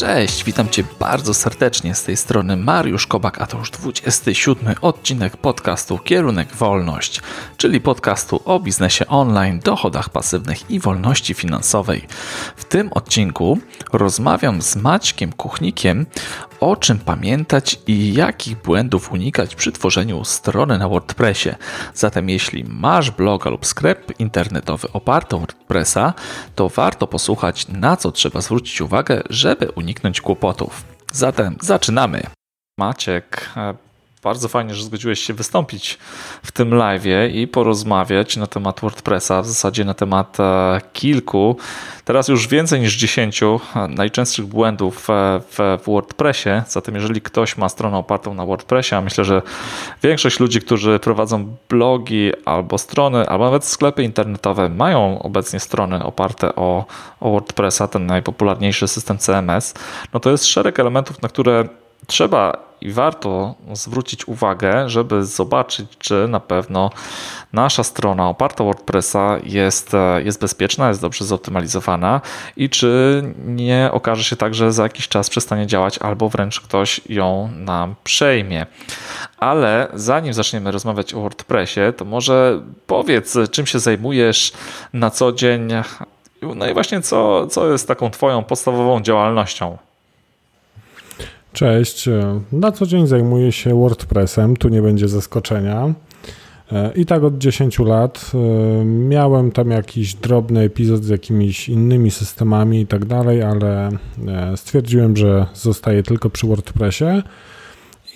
Cześć, witam Cię bardzo serdecznie z tej strony Mariusz Kobak, a to już 27 odcinek podcastu Kierunek Wolność, czyli podcastu o biznesie online, dochodach pasywnych i wolności finansowej. W tym odcinku rozmawiam z Maćkiem Kuchnikiem o czym pamiętać i jakich błędów unikać przy tworzeniu strony na WordPressie. Zatem jeśli masz bloga lub sklep internetowy oparty o WordPressa, to warto posłuchać na co trzeba zwrócić uwagę, żeby uniknąć kłopotów. Zatem zaczynamy. Maciek, e, bardzo fajnie, że zgodziłeś się wystąpić w tym live i porozmawiać na temat WordPressa, w zasadzie na temat e, kilku, teraz już więcej niż dziesięciu e, najczęstszych błędów w, WordPressie. Zatem, jeżeli ktoś ma stronę opartą na WordPressie, a myślę, że większość ludzi, którzy prowadzą blogi albo strony, albo nawet sklepy internetowe, mają obecnie strony oparte o, o WordPressa, ten najpopularniejszy system CMS, no to jest szereg elementów, na które trzeba i warto zwrócić uwagę, żeby zobaczyć, czy na pewno nasza strona oparta WordPressa jest, e, jest bezpieczna, jest dobrze zoptymalizowana i czy nie okaże się tak, że za jakiś czas przestanie działać albo wręcz ktoś ją nam przejmie. Ale zanim zaczniemy rozmawiać o WordPressie, to może powiedz, czym się zajmujesz na co dzień, no i właśnie co, co jest taką Twoją podstawową działalnością. Cześć. Na co dzień zajmuję się WordPressem, tu nie będzie zaskoczenia. I tak od 10 lat miałem tam jakiś drobny epizod z jakimiś innymi systemami i tak dalej, ale e, stwierdziłem, że zostaję tylko przy WordPressie.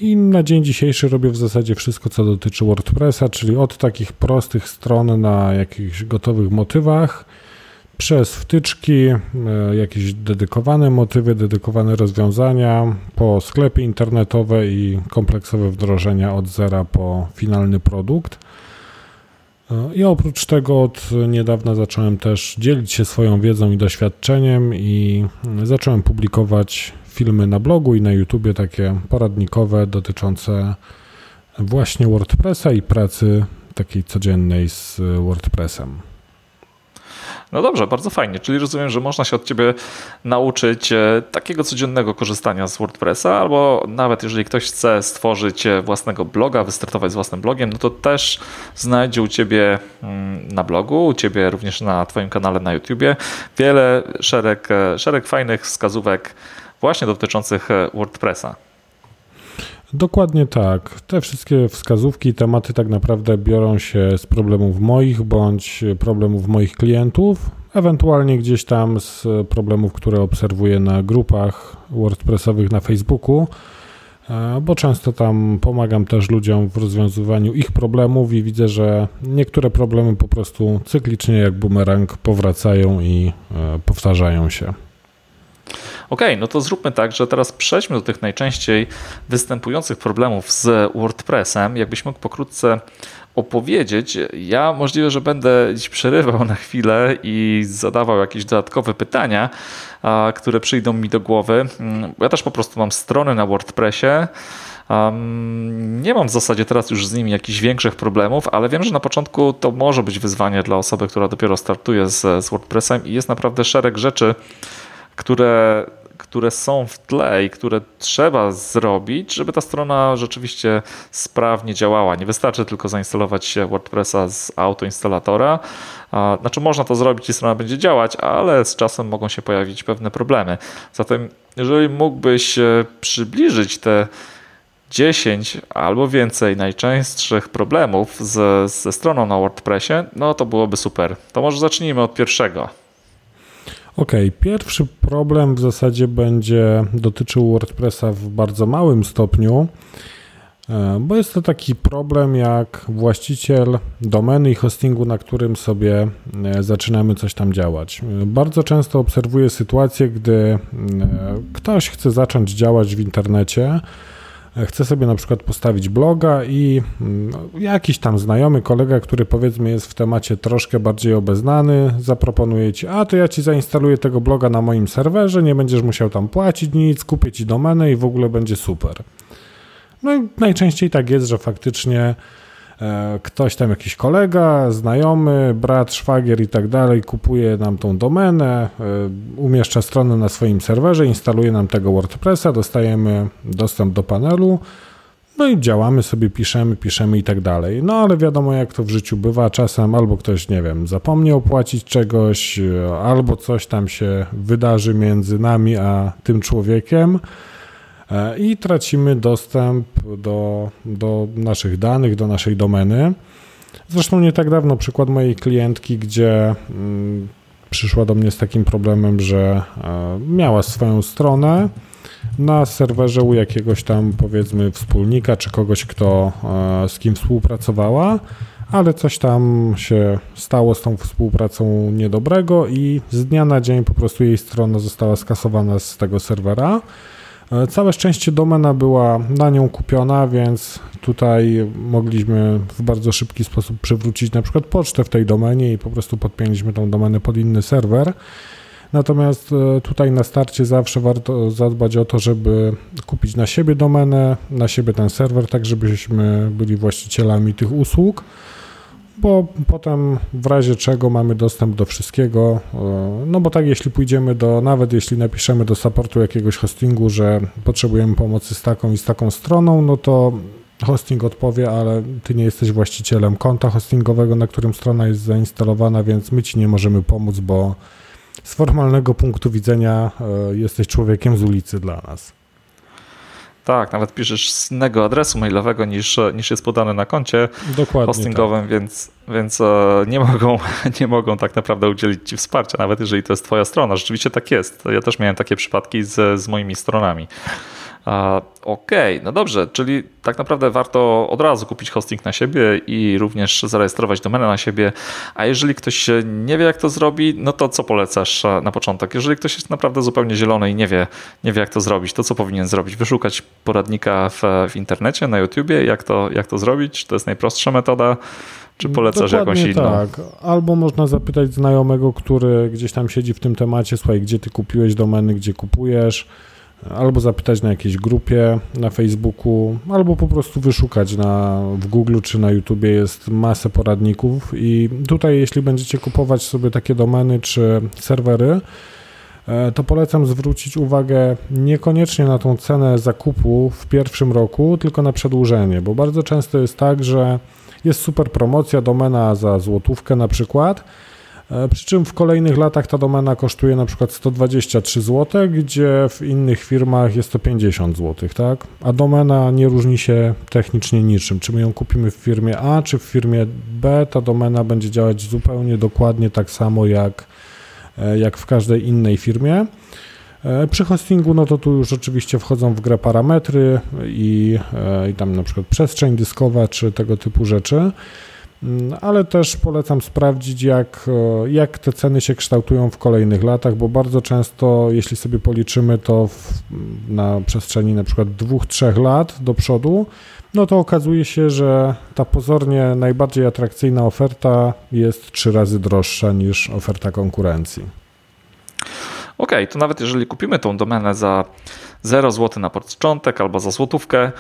I na dzień dzisiejszy robię w zasadzie wszystko, co dotyczy WordPressa, czyli od takich prostych stron na jakichś gotowych motywach, przez wtyczki, e, jakieś dedykowane motywy, dedykowane rozwiązania, po sklepy internetowe i kompleksowe wdrożenia od zera po finalny produkt. E, I oprócz tego od niedawna zacząłem też dzielić się swoją wiedzą i doświadczeniem i zacząłem publikować filmy na blogu i na YouTubie takie poradnikowe dotyczące właśnie WordPressa i pracy takiej codziennej z WordPressem. No dobrze, bardzo fajnie. Czyli rozumiem, że można się od ciebie nauczyć e, takiego codziennego korzystania z WordPressa, albo nawet jeżeli ktoś chce stworzyć e, własnego bloga, wystartować z własnym blogiem, no to też znajdzie u ciebie mm, na blogu, u ciebie również na twoim kanale na YouTubie wiele, szereg, e, szereg fajnych wskazówek właśnie dotyczących WordPressa. Dokładnie tak. Te wszystkie wskazówki tematy tak naprawdę biorą się z problemów moich bądź problemów moich klientów, ewentualnie gdzieś tam z problemów, które obserwuję na grupach WordPressowych na Facebooku, e, bo często tam pomagam też ludziom w rozwiązywaniu ich problemów i widzę, że niektóre problemy po prostu cyklicznie jak bumerang powracają i e, powtarzają się. Ok, no to zróbmy tak, że teraz przejdźmy do tych najczęściej występujących problemów z WordPressem. Jakbyś mógł pokrótce opowiedzieć. Ja możliwe, że będę dziś przerywał na chwilę i zadawał jakieś dodatkowe pytania, które przyjdą mi do głowy. Mm, ja też po prostu mam stronę na WordPressie. Um, nie mam w zasadzie teraz już z nimi jakichś większych problemów, ale wiem, że na początku to może być wyzwanie dla osoby, która dopiero startuje z, z WordPressem i jest naprawdę szereg rzeczy, które, które są w tle i które trzeba zrobić, żeby ta strona rzeczywiście sprawnie działała. Nie wystarczy tylko zainstalować WordPressa z autoinstalatora. Znaczy można to zrobić i strona będzie działać, ale z czasem mogą się pojawić pewne problemy. Zatem jeżeli mógłbyś e, przybliżyć te 10 albo więcej najczęstszych problemów z, ze stroną na WordPressie, no to byłoby super. To może zacznijmy od pierwszego. Ok, pierwszy problem w zasadzie będzie dotyczył WordPressa w bardzo małym stopniu, e, bo jest to taki problem jak właściciel domeny i hostingu, na którym sobie e, zaczynamy coś tam działać. Bardzo często obserwuję sytuację, gdy e, ktoś chce zacząć działać w internecie, chce sobie na przykład postawić bloga i no, jakiś tam znajomy kolega, który powiedzmy jest w temacie troszkę bardziej obeznany, zaproponuje ci, a to ja ci zainstaluję tego bloga na moim serwerze, nie będziesz musiał tam płacić nic, kupię ci domenę i w ogóle będzie super. No i najczęściej tak jest, że faktycznie ktoś tam, jakiś kolega, znajomy, brat, szwagier i tak dalej, kupuje nam tą domenę, e, umieszcza stronę na swoim serwerze, instaluje nam tego WordPressa, dostajemy dostęp do panelu, no i działamy sobie, piszemy, piszemy i tak dalej. No ale wiadomo, jak to w życiu bywa, czasem albo ktoś, nie wiem, zapomnie opłacić czegoś, e, albo coś tam się wydarzy między nami a tym człowiekiem E, i tracimy dostęp do, do naszych danych, do naszej domeny. Zresztą nie tak dawno przykład mojej klientki, gdzie mm, przyszła do mnie z takim problemem, że e, miała swoją stronę na serwerze u jakiegoś tam powiedzmy wspólnika czy kogoś, kto e, z kim współpracowała, ale coś tam się stało z tą współpracą niedobrego i z dnia na dzień po prostu jej strona została skasowana z tego serwera. E, całe szczęście domena była na nią kupiona, więc tutaj mogliśmy w bardzo szybki sposób przywrócić na przykład pocztę w tej domenie i po prostu podpięliśmy tą domenę pod inny serwer. Natomiast e, tutaj na starcie zawsze warto zadbać o to, żeby kupić na siebie domenę, na siebie ten serwer, tak żebyśmy byli właścicielami tych usług bo potem w razie czego mamy dostęp do wszystkiego. E, no bo tak, jeśli pójdziemy do, nawet jeśli napiszemy do supportu jakiegoś hostingu, że potrzebujemy pomocy z taką i z taką stroną, no to hosting odpowie, ale ty nie jesteś właścicielem konta hostingowego, na którym strona jest zainstalowana, więc my ci nie możemy pomóc, bo z formalnego punktu widzenia e, jesteś człowiekiem z ulicy dla nas. Tak, nawet piszesz z innego adresu mailowego niż, niż jest podane na koncie Dokładnie hostingowym, tak. więc, więc e, nie, mogą, nie mogą tak naprawdę udzielić ci wsparcia, nawet jeżeli to jest twoja strona. Rzeczywiście tak jest. Ja też miałem takie przypadki z, z moimi stronami. Okej, okay, no dobrze, czyli tak naprawdę warto od razu kupić hosting na siebie i również zarejestrować domenę na siebie. A jeżeli ktoś nie wie, jak to zrobi, no to co polecasz na początek? Jeżeli ktoś jest naprawdę zupełnie zielony i nie wie, nie wie jak to zrobić, to co powinien zrobić? Wyszukać poradnika w, w internecie, na YouTubie, jak to, jak to zrobić? To jest najprostsza metoda. Czy polecasz Dokładnie jakąś inną? Tak, albo można zapytać znajomego, który gdzieś tam siedzi w tym temacie, słuchaj, gdzie ty kupiłeś domeny, gdzie kupujesz, albo zapytać na jakiejś grupie na Facebooku, albo po prostu wyszukać na, w Google czy na YouTubie. Jest masę poradników i tutaj jeśli będziecie kupować sobie takie domeny czy serwery, e, to polecam zwrócić uwagę niekoniecznie na tą cenę zakupu w pierwszym roku, tylko na przedłużenie, bo bardzo często jest tak, że jest super promocja, domena za złotówkę na przykład, przy czym w kolejnych latach ta domena kosztuje na przykład 123 zł, gdzie w innych firmach jest to 50 zł, tak? A domena nie różni się technicznie niczym. Czy my ją kupimy w firmie A, czy w firmie B, ta domena będzie działać zupełnie dokładnie tak samo jak, e, jak w każdej innej firmie. E, przy hostingu, no to tu już oczywiście wchodzą w grę parametry i, i tam na przykład przestrzeń dyskowa, czy tego typu rzeczy. Mm, ale też polecam sprawdzić, jak, e, jak te ceny się kształtują w kolejnych latach, bo bardzo często, jeśli sobie policzymy to w, na przestrzeni na przykład dwóch, trzech lat do przodu, no to okazuje się, że ta pozornie najbardziej atrakcyjna oferta jest trzy razy droższa niż oferta konkurencji. Okej, okay, to nawet jeżeli kupimy tą domenę za 0 zł na początek albo za złotówkę,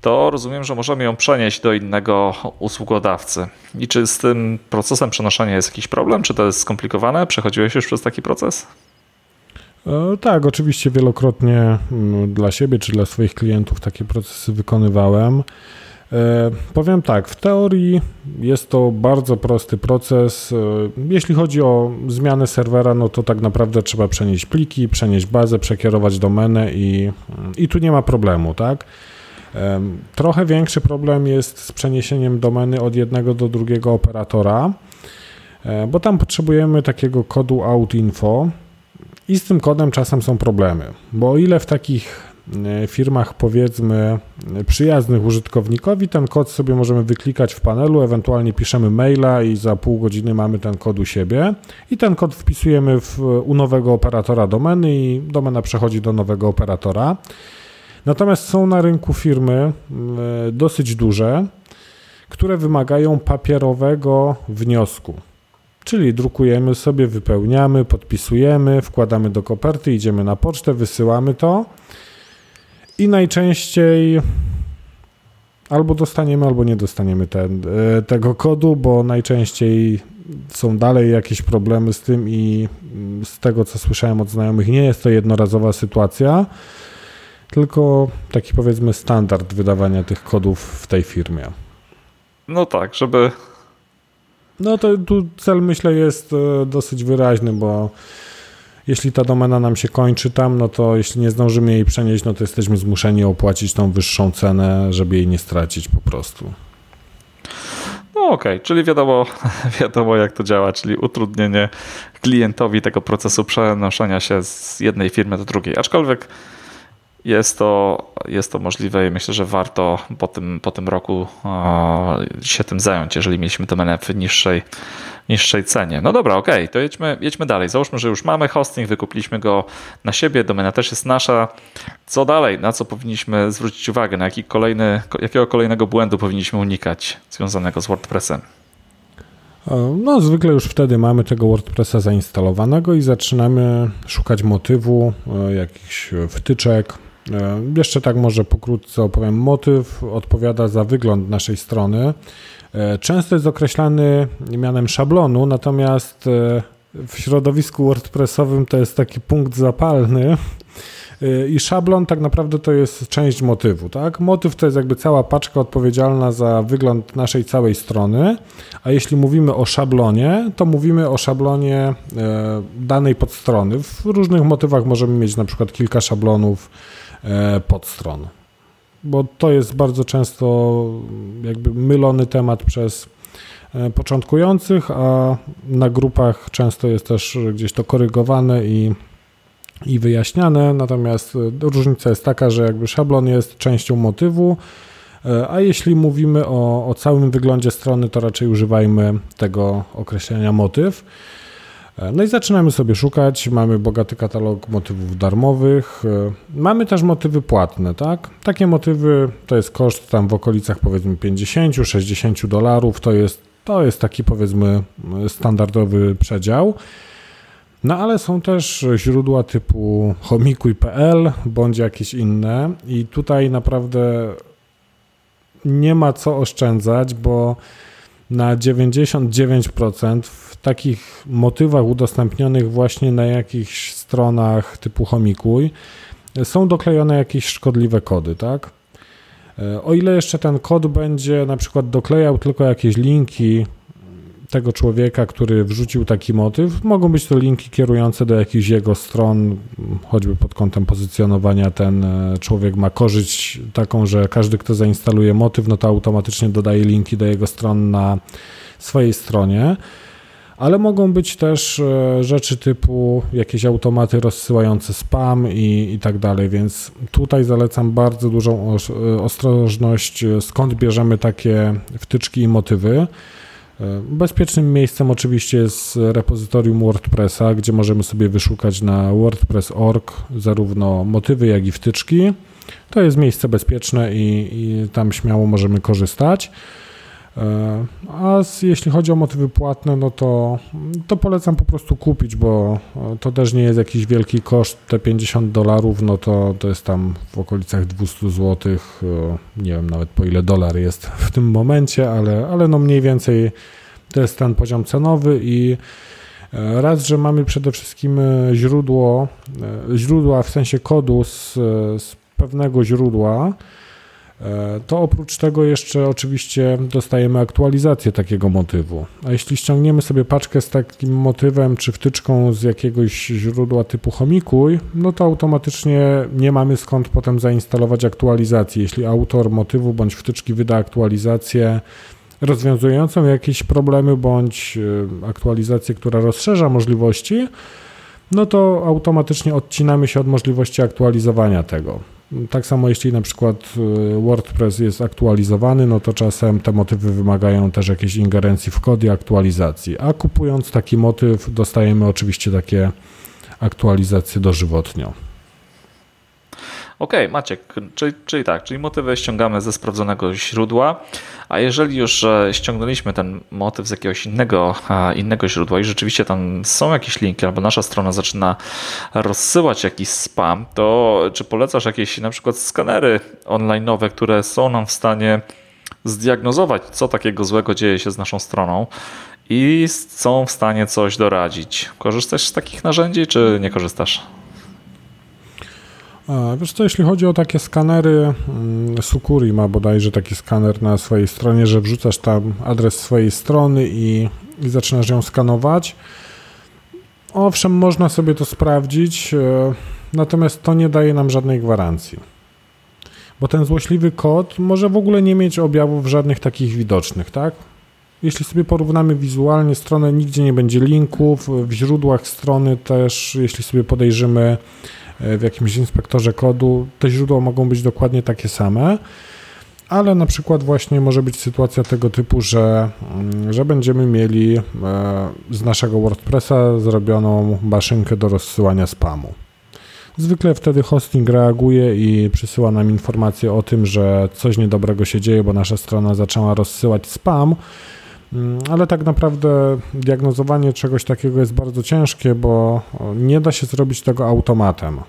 to rozumiem, że możemy ją przenieść do innego usługodawcy. I czy z tym procesem przenoszenia jest jakiś problem? Czy to jest skomplikowane? Przechodziłeś już przez taki proces? E, tak, oczywiście wielokrotnie mm, dla siebie czy dla swoich klientów takie procesy wykonywałem. E, powiem tak, w teorii jest to bardzo prosty proces. E, jeśli chodzi o zmianę serwera, no to tak naprawdę trzeba przenieść pliki, przenieść bazę, przekierować domenę i, i tu nie ma problemu, tak? Trochę większy problem jest z przeniesieniem domeny od jednego do drugiego operatora, e, bo tam potrzebujemy takiego kodu outinfo i z tym kodem czasem są problemy, bo o ile w takich e, firmach powiedzmy przyjaznych użytkownikowi, ten kod sobie możemy wyklikać w panelu, ewentualnie piszemy maila i za pół godziny mamy ten kod u siebie i ten kod wpisujemy w, u nowego operatora domeny i domena przechodzi do nowego operatora. Natomiast są na rynku firmy e, dosyć duże, które wymagają papierowego wniosku. Czyli drukujemy sobie, wypełniamy, podpisujemy, wkładamy do koperty, idziemy na pocztę, wysyłamy to. I najczęściej albo dostaniemy, albo nie dostaniemy ten, e, tego kodu, bo najczęściej są dalej jakieś problemy z tym i z tego, co słyszałem od znajomych, nie jest to jednorazowa sytuacja, tylko taki powiedzmy standard wydawania tych kodów w tej firmie. No tak, żeby. No to tu cel myślę jest e, dosyć wyraźny, bo jeśli ta domena nam się kończy tam, no to jeśli nie zdążymy jej przenieść, no to jesteśmy zmuszeni opłacić tą wyższą cenę, żeby jej nie stracić po prostu. No okej, okay, czyli wiadomo, wiadomo jak to działa, czyli utrudnienie klientowi tego procesu przenoszenia się z jednej firmy do drugiej. Aczkolwiek jest to, jest to możliwe i myślę, że warto po tym, po tym roku się tym zająć, jeżeli mieliśmy domenę w niższej, niższej cenie. No dobra, okej, okay, to jedźmy, jedźmy dalej. Załóżmy, że już mamy hosting, wykupiliśmy go na siebie, domena też jest nasza. Co dalej? Na co powinniśmy zwrócić uwagę? Na jaki kolejny, jakiego kolejnego błędu powinniśmy unikać związanego z WordPressem? No, zwykle już wtedy mamy tego WordPressa zainstalowanego i zaczynamy szukać motywu, e, jakichś wtyczek, E, jeszcze tak może pokrótce opowiem. Motyw odpowiada za wygląd naszej strony. E, często jest określany mianem szablonu, natomiast e, w środowisku WordPressowym to jest taki punkt zapalny. I szablon tak naprawdę to jest część motywu, tak? Motyw to jest jakby cała paczka odpowiedzialna za wygląd naszej całej strony, a jeśli mówimy o szablonie, to mówimy o szablonie danej podstrony. W różnych motywach możemy mieć na przykład kilka szablonów E, podstron. Bo to jest bardzo często jakby mylony temat przez e, początkujących, a na grupach często jest też gdzieś to korygowane i, i wyjaśniane. Natomiast różnica jest taka, że jakby szablon jest częścią motywu, e, a jeśli mówimy o, o całym wyglądzie strony, to raczej używajmy tego określenia motyw. E, no i zaczynamy sobie szukać. Mamy bogaty katalog motywów darmowych. E, mamy też motywy płatne, tak? Takie motywy to jest koszt tam w okolicach powiedzmy 50-60 dolarów. To jest, to jest taki powiedzmy standardowy przedział. No ale są też źródła typu homikuj.pl bądź jakieś inne i tutaj naprawdę nie ma co oszczędzać, bo na 99% w takich motywach udostępnionych właśnie na jakichś stronach typu Homikuj są doklejone jakieś szkodliwe kody, tak? E, o ile jeszcze ten kod będzie na przykład doklejał tylko jakieś linki tego człowieka, który wrzucił taki motyw. Mogą być to linki kierujące do jakichś jego stron, choćby pod kątem pozycjonowania ten e, człowiek ma korzyść taką, że każdy, kto zainstaluje motyw, no to automatycznie dodaje linki do jego stron na swojej stronie. Ale mogą być też e, rzeczy typu jakieś automaty rozsyłające spam i, i tak dalej, więc tutaj zalecam bardzo dużą e, ostrożność, skąd bierzemy takie wtyczki i motywy. E, bezpiecznym miejscem oczywiście jest repozytorium WordPressa, gdzie możemy sobie wyszukać na wordpress.org zarówno motywy, jak i wtyczki. To jest miejsce bezpieczne i, i tam śmiało możemy korzystać. E, a jeśli chodzi o motywy płatne, no to, to polecam po prostu kupić, bo to też nie jest jakiś wielki koszt. Te 50 dolarów, no to, to jest tam w okolicach 200 zł. E, nie wiem nawet po ile dolar jest w tym momencie, ale, ale no mniej więcej to jest ten poziom cenowy i e, raz, że mamy przede wszystkim źródło, źródła w sensie kodu z, z pewnego źródła, E, to oprócz tego jeszcze oczywiście dostajemy aktualizację takiego motywu. A jeśli ściągniemy sobie paczkę z takim motywem czy wtyczką z jakiegoś źródła typu Homikuj, no to automatycznie nie mamy skąd potem zainstalować aktualizacji. Jeśli autor motywu bądź wtyczki wyda aktualizację rozwiązującą jakieś problemy bądź e, aktualizację, która rozszerza możliwości, no to automatycznie odcinamy się od możliwości aktualizowania tego. Tak samo jeśli na przykład y, WordPress jest aktualizowany, no to czasem te motywy wymagają też jakiejś ingerencji w kod i aktualizacji. A kupując taki motyw dostajemy oczywiście takie aktualizacje dożywotnio. Okay, Maciek, czyli, czyli tak, czyli motywy ściągamy ze sprawdzonego źródła, a jeżeli już ściągnęliśmy ten motyw z jakiegoś innego, innego źródła i rzeczywiście tam są jakieś linki, albo nasza strona zaczyna rozsyłać jakiś spam, to czy polecasz jakieś na przykład skanery online'owe, które są nam w stanie zdiagnozować, co takiego złego dzieje się z naszą stroną i są w stanie coś doradzić. Korzystasz z takich narzędzi, czy nie korzystasz? Wiesz co, jeśli chodzi o takie skanery, mm, Sukuri ma bodajże taki skaner na swojej stronie, że wrzucasz tam adres swojej strony i, i zaczynasz ją skanować. Owszem, można sobie to sprawdzić, e, natomiast to nie daje nam żadnej gwarancji. Bo ten złośliwy kod może w ogóle nie mieć objawów żadnych takich widocznych, tak? Jeśli sobie porównamy wizualnie stronę, nigdzie nie będzie linków, w źródłach strony też, jeśli sobie podejrzymy w jakimś inspektorze kodu, te źródła mogą być dokładnie takie same, ale na przykład właśnie może być sytuacja tego typu, że, mm, że będziemy mieli e, z naszego WordPressa zrobioną maszynkę do rozsyłania spamu. Zwykle wtedy hosting reaguje i przysyła nam informację o tym, że coś niedobrego się dzieje, bo nasza strona zaczęła rozsyłać spam. Mm, ale tak naprawdę diagnozowanie czegoś takiego jest bardzo ciężkie, bo nie da się zrobić tego automatem.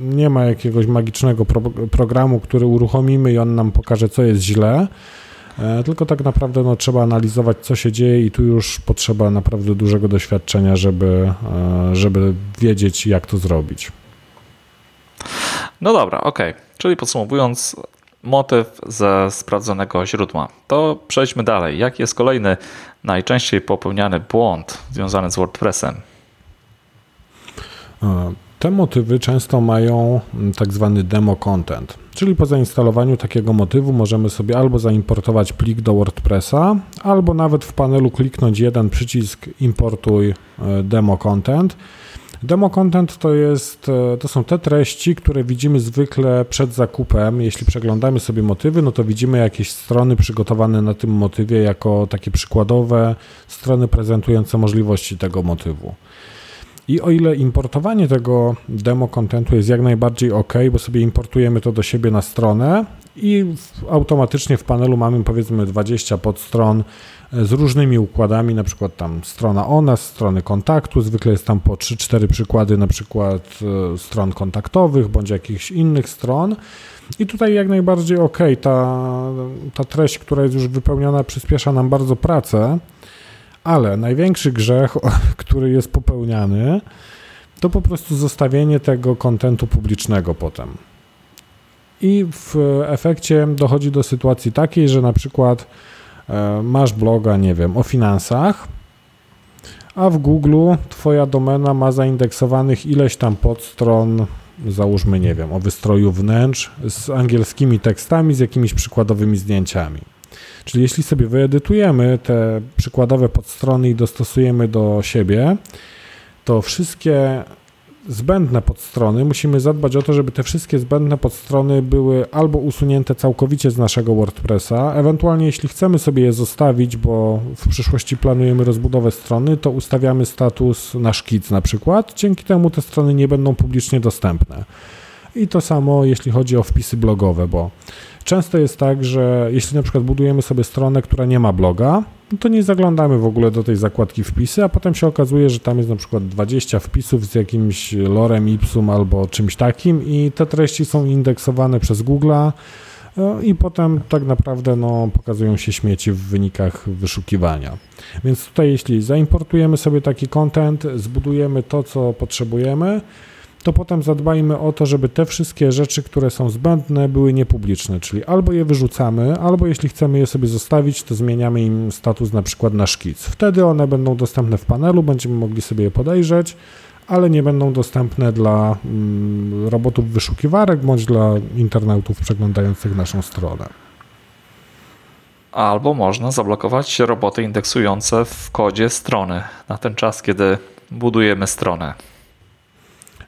Nie ma jakiegoś magicznego pro programu, który uruchomimy i on nam pokaże, co jest źle. E, tylko tak naprawdę no, trzeba analizować, co się dzieje, i tu już potrzeba naprawdę dużego doświadczenia, żeby, e, żeby wiedzieć, jak to zrobić. No dobra, ok. Czyli podsumowując, motyw ze sprawdzonego źródła. To przejdźmy dalej. Jaki jest kolejny najczęściej popełniany błąd związany z WordPressem? Te motywy często mają mm, tak zwany demo content, czyli po zainstalowaniu takiego motywu możemy sobie albo zaimportować plik do WordPressa, albo nawet w panelu kliknąć jeden przycisk importuj e, demo content Demo content to, jest, e, to są te treści, które widzimy zwykle przed zakupem. Jeśli przeglądamy sobie motywy, no to widzimy jakieś strony przygotowane na tym motywie jako takie przykładowe strony prezentujące możliwości tego motywu. I o ile importowanie tego demo contentu jest jak najbardziej ok, bo sobie importujemy to do siebie na stronę i automatycznie w panelu mamy powiedzmy 20 podstron z różnymi układami, na przykład tam strona o nas, strony kontaktu, zwykle jest tam po 3-4 przykłady na przykład e, stron kontaktowych bądź jakichś innych stron. I tutaj jak najbardziej ok, ta, ta treść, która jest już wypełniona, przyspiesza nam bardzo pracę, ale największy grzech, który jest popełniany, to po prostu zostawienie tego kontentu publicznego potem. I w efekcie dochodzi do sytuacji takiej, że na przykład E, masz bloga, nie wiem, o finansach, a w Google Twoja domena ma zaindeksowanych ileś tam podstron, załóżmy, nie wiem, o wystroju wnętrz z angielskimi tekstami, z jakimiś przykładowymi zdjęciami. Czyli jeśli sobie wyedytujemy te przykładowe podstrony i dostosujemy do siebie, to wszystkie zbędne podstrony, musimy zadbać o to, żeby te wszystkie zbędne podstrony były albo usunięte całkowicie z naszego WordPressa, ewentualnie jeśli chcemy sobie je zostawić, bo w przyszłości planujemy rozbudowę strony, to ustawiamy status na szkic na przykład. Dzięki temu te strony nie będą publicznie dostępne. I to samo jeśli chodzi o wpisy blogowe, bo często jest tak, że jeśli na przykład budujemy sobie stronę, która nie ma bloga, no to nie zaglądamy w ogóle do tej zakładki wpisy, a potem się okazuje, że tam jest na przykład 20 wpisów z jakimś lorem ipsum albo czymś takim i te treści są indeksowane przez Google'a e, i potem tak naprawdę no, pokazują się śmieci w wynikach wyszukiwania. Więc tutaj jeśli zaimportujemy sobie taki content, zbudujemy to, co potrzebujemy, to potem zadbajmy o to, żeby te wszystkie rzeczy, które są zbędne, były niepubliczne, czyli albo je wyrzucamy, albo jeśli chcemy je sobie zostawić, to zmieniamy im status na przykład na szkic. Wtedy one będą dostępne w panelu, będziemy mogli sobie je podejrzeć, ale nie będą dostępne dla mm, robotów wyszukiwarek bądź dla internautów przeglądających naszą stronę. Albo można zablokować roboty indeksujące w kodzie strony na ten czas, kiedy budujemy stronę.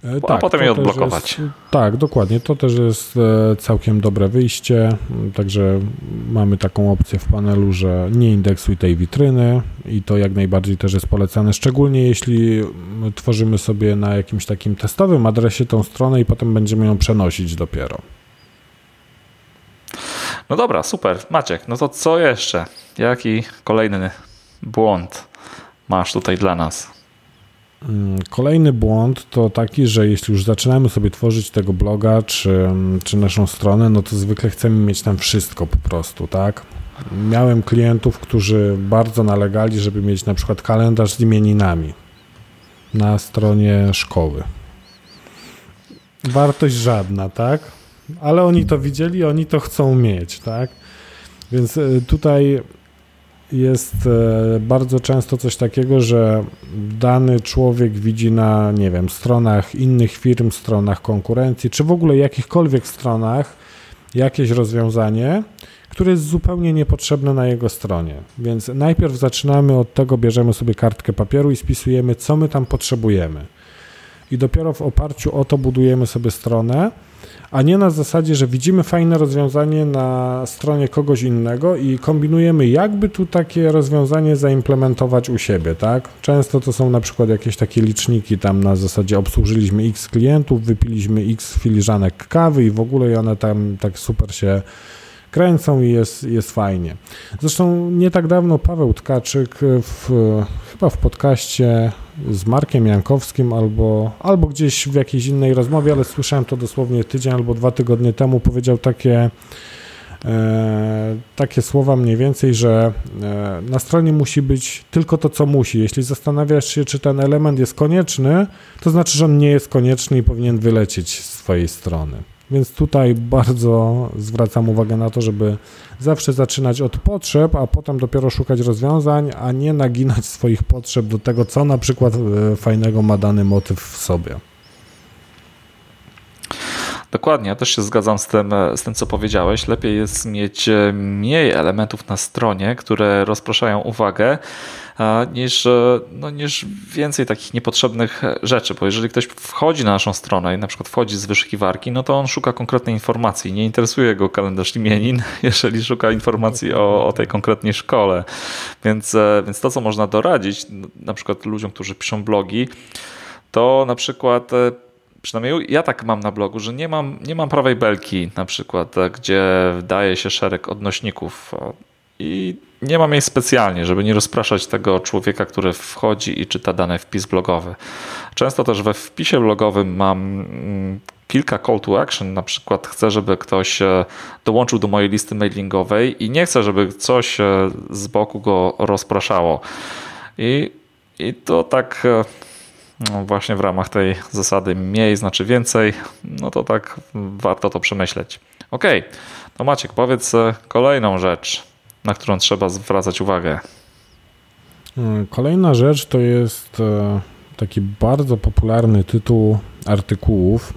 E, a tak, potem je odblokować. Jest, tak, dokładnie. To też jest e, całkiem dobre wyjście. Także mamy taką opcję w panelu, że nie indeksuj tej witryny i to jak najbardziej też jest polecane, szczególnie jeśli tworzymy sobie na jakimś takim testowym adresie tą stronę i potem będziemy ją przenosić dopiero. No dobra, super. Maciek, no to co jeszcze? Jaki kolejny błąd masz tutaj dla nas? Mm, kolejny błąd to taki, że jeśli już zaczynamy sobie tworzyć tego bloga czy, czy naszą stronę, no to zwykle chcemy mieć tam wszystko po prostu, tak? miałem klientów, którzy bardzo nalegali, żeby mieć na przykład kalendarz z imieninami na stronie szkoły. Wartość żadna, tak? Ale oni to widzieli, oni to chcą mieć, tak? Więc y, tutaj jest e, bardzo często coś takiego, że dany człowiek widzi na, nie wiem, stronach innych firm, stronach konkurencji, czy w ogóle jakichkolwiek stronach jakieś rozwiązanie, które jest zupełnie niepotrzebne na jego stronie. Więc najpierw zaczynamy od tego, bierzemy sobie kartkę papieru i spisujemy, co my tam potrzebujemy. I dopiero w oparciu o to budujemy sobie stronę a nie na zasadzie, że widzimy fajne rozwiązanie na stronie kogoś innego i kombinujemy, jakby tu takie rozwiązanie zaimplementować u siebie, tak? Często to są na przykład jakieś takie liczniki tam na zasadzie obsłużyliśmy x klientów, wypiliśmy x filiżanek kawy i w ogóle i one tam tak super się kręcą i jest, jest fajnie. Zresztą nie tak dawno Paweł Tkaczyk w, chyba w podcaście z Markiem Jankowskim albo, albo gdzieś w jakiejś innej rozmowie, ale słyszałem to dosłownie tydzień albo dwa tygodnie temu, powiedział takie E, takie słowa mniej więcej, że e, na stronie musi być tylko to, co musi. Jeśli zastanawiasz się, czy ten element jest konieczny, to znaczy, że on nie jest konieczny i powinien wylecieć z Twojej strony. Więc tutaj bardzo zwracam uwagę na to, żeby zawsze zaczynać od potrzeb, a potem dopiero szukać rozwiązań, a nie naginać swoich potrzeb do tego, co na przykład e, fajnego ma dany motyw w sobie. Dokładnie, ja też się zgadzam z tym, e, z tym, co powiedziałeś. Lepiej jest mieć e, mniej elementów na stronie, które rozpraszają uwagę, niż, e, no, niż więcej takich niepotrzebnych rzeczy, bo jeżeli ktoś wchodzi na naszą stronę i na przykład wchodzi z wyszukiwarki, no to on szuka konkretnej informacji. Nie interesuje go kalendarz imienin, jeżeli szuka informacji o, o tej konkretnej szkole. Więc, więc to, co można doradzić, na przykład ludziom, którzy piszą blogi, to na przykład przynajmniej ja tak mam na blogu, że nie mam, nie mam prawej belki na przykład, gdzie daje się szereg odnośników i nie mam jej specjalnie, żeby nie rozpraszać tego człowieka, który wchodzi i czyta dany wpis blogowy. Często też we wpisie blogowym mam mm, kilka call to action, na przykład chcę, żeby ktoś e, dołączył do mojej listy mailingowej i nie chcę, żeby coś e, z boku go rozpraszało. I, i to tak e, no właśnie w ramach tej zasady mniej znaczy więcej, no to tak warto to przemyśleć. Ok, to Maciek, powiedz kolejną rzecz, na którą trzeba zwracać uwagę. Hmm, kolejna rzecz to jest e, taki bardzo popularny tytuł artykułów.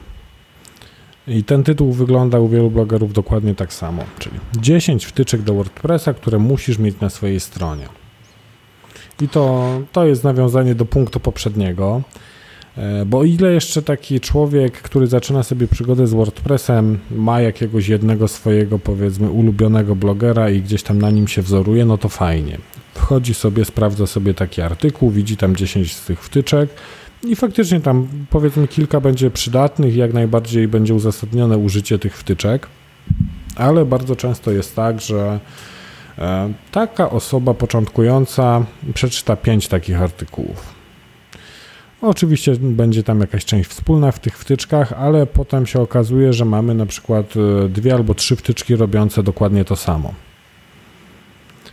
I ten tytuł wygląda u wielu blogerów dokładnie tak samo, czyli 10 wtyczek do WordPressa, które musisz mieć na swojej stronie. I to, to jest nawiązanie do punktu poprzedniego. E, bo ile jeszcze taki człowiek, który zaczyna sobie przygodę z WordPressem, ma jakiegoś jednego swojego, powiedzmy, ulubionego blogera i gdzieś tam na nim się wzoruje, no to fajnie. Wchodzi sobie, sprawdza sobie taki artykuł, widzi tam 10 z tych wtyczek i faktycznie tam, powiedzmy, kilka będzie przydatnych, jak najbardziej będzie uzasadnione użycie tych wtyczek, ale bardzo często jest tak, że E, taka osoba początkująca przeczyta pięć takich artykułów. Oczywiście będzie tam jakaś część wspólna w tych wtyczkach, ale potem się okazuje, że mamy na przykład e, dwie albo trzy wtyczki robiące dokładnie to samo.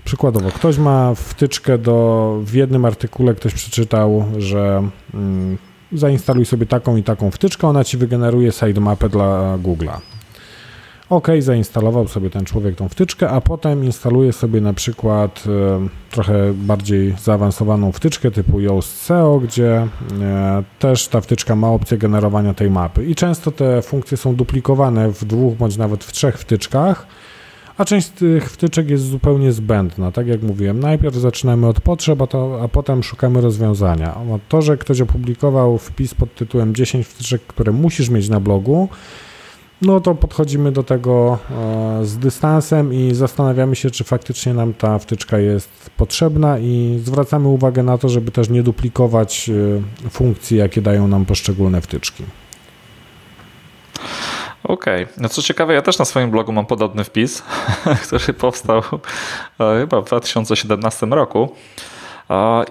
Przykładowo, ktoś ma wtyczkę do, w jednym artykule ktoś przeczytał, że mm, zainstaluj sobie taką i taką wtyczkę, ona ci wygeneruje sitemapę dla Google'a. OK, zainstalował sobie ten człowiek tą wtyczkę, a potem instaluje sobie na przykład e, trochę bardziej zaawansowaną wtyczkę typu Yoast SEO, gdzie e, też ta wtyczka ma opcję generowania tej mapy. I często te funkcje są duplikowane w dwóch bądź nawet w trzech wtyczkach, a część z tych wtyczek jest zupełnie zbędna. Tak jak mówiłem, najpierw zaczynamy od potrzeb, a, to, a potem szukamy rozwiązania. To, że ktoś opublikował wpis pod tytułem 10 wtyczek, które musisz mieć na blogu, no to podchodzimy do tego e, z dystansem i zastanawiamy się, czy faktycznie nam ta wtyczka jest potrzebna i zwracamy uwagę na to, żeby też nie duplikować e, funkcji, jakie dają nam poszczególne wtyczki. Okej, okay. no co ciekawe, ja też na swoim blogu mam podobny wpis, który powstał e, chyba w 2017 roku.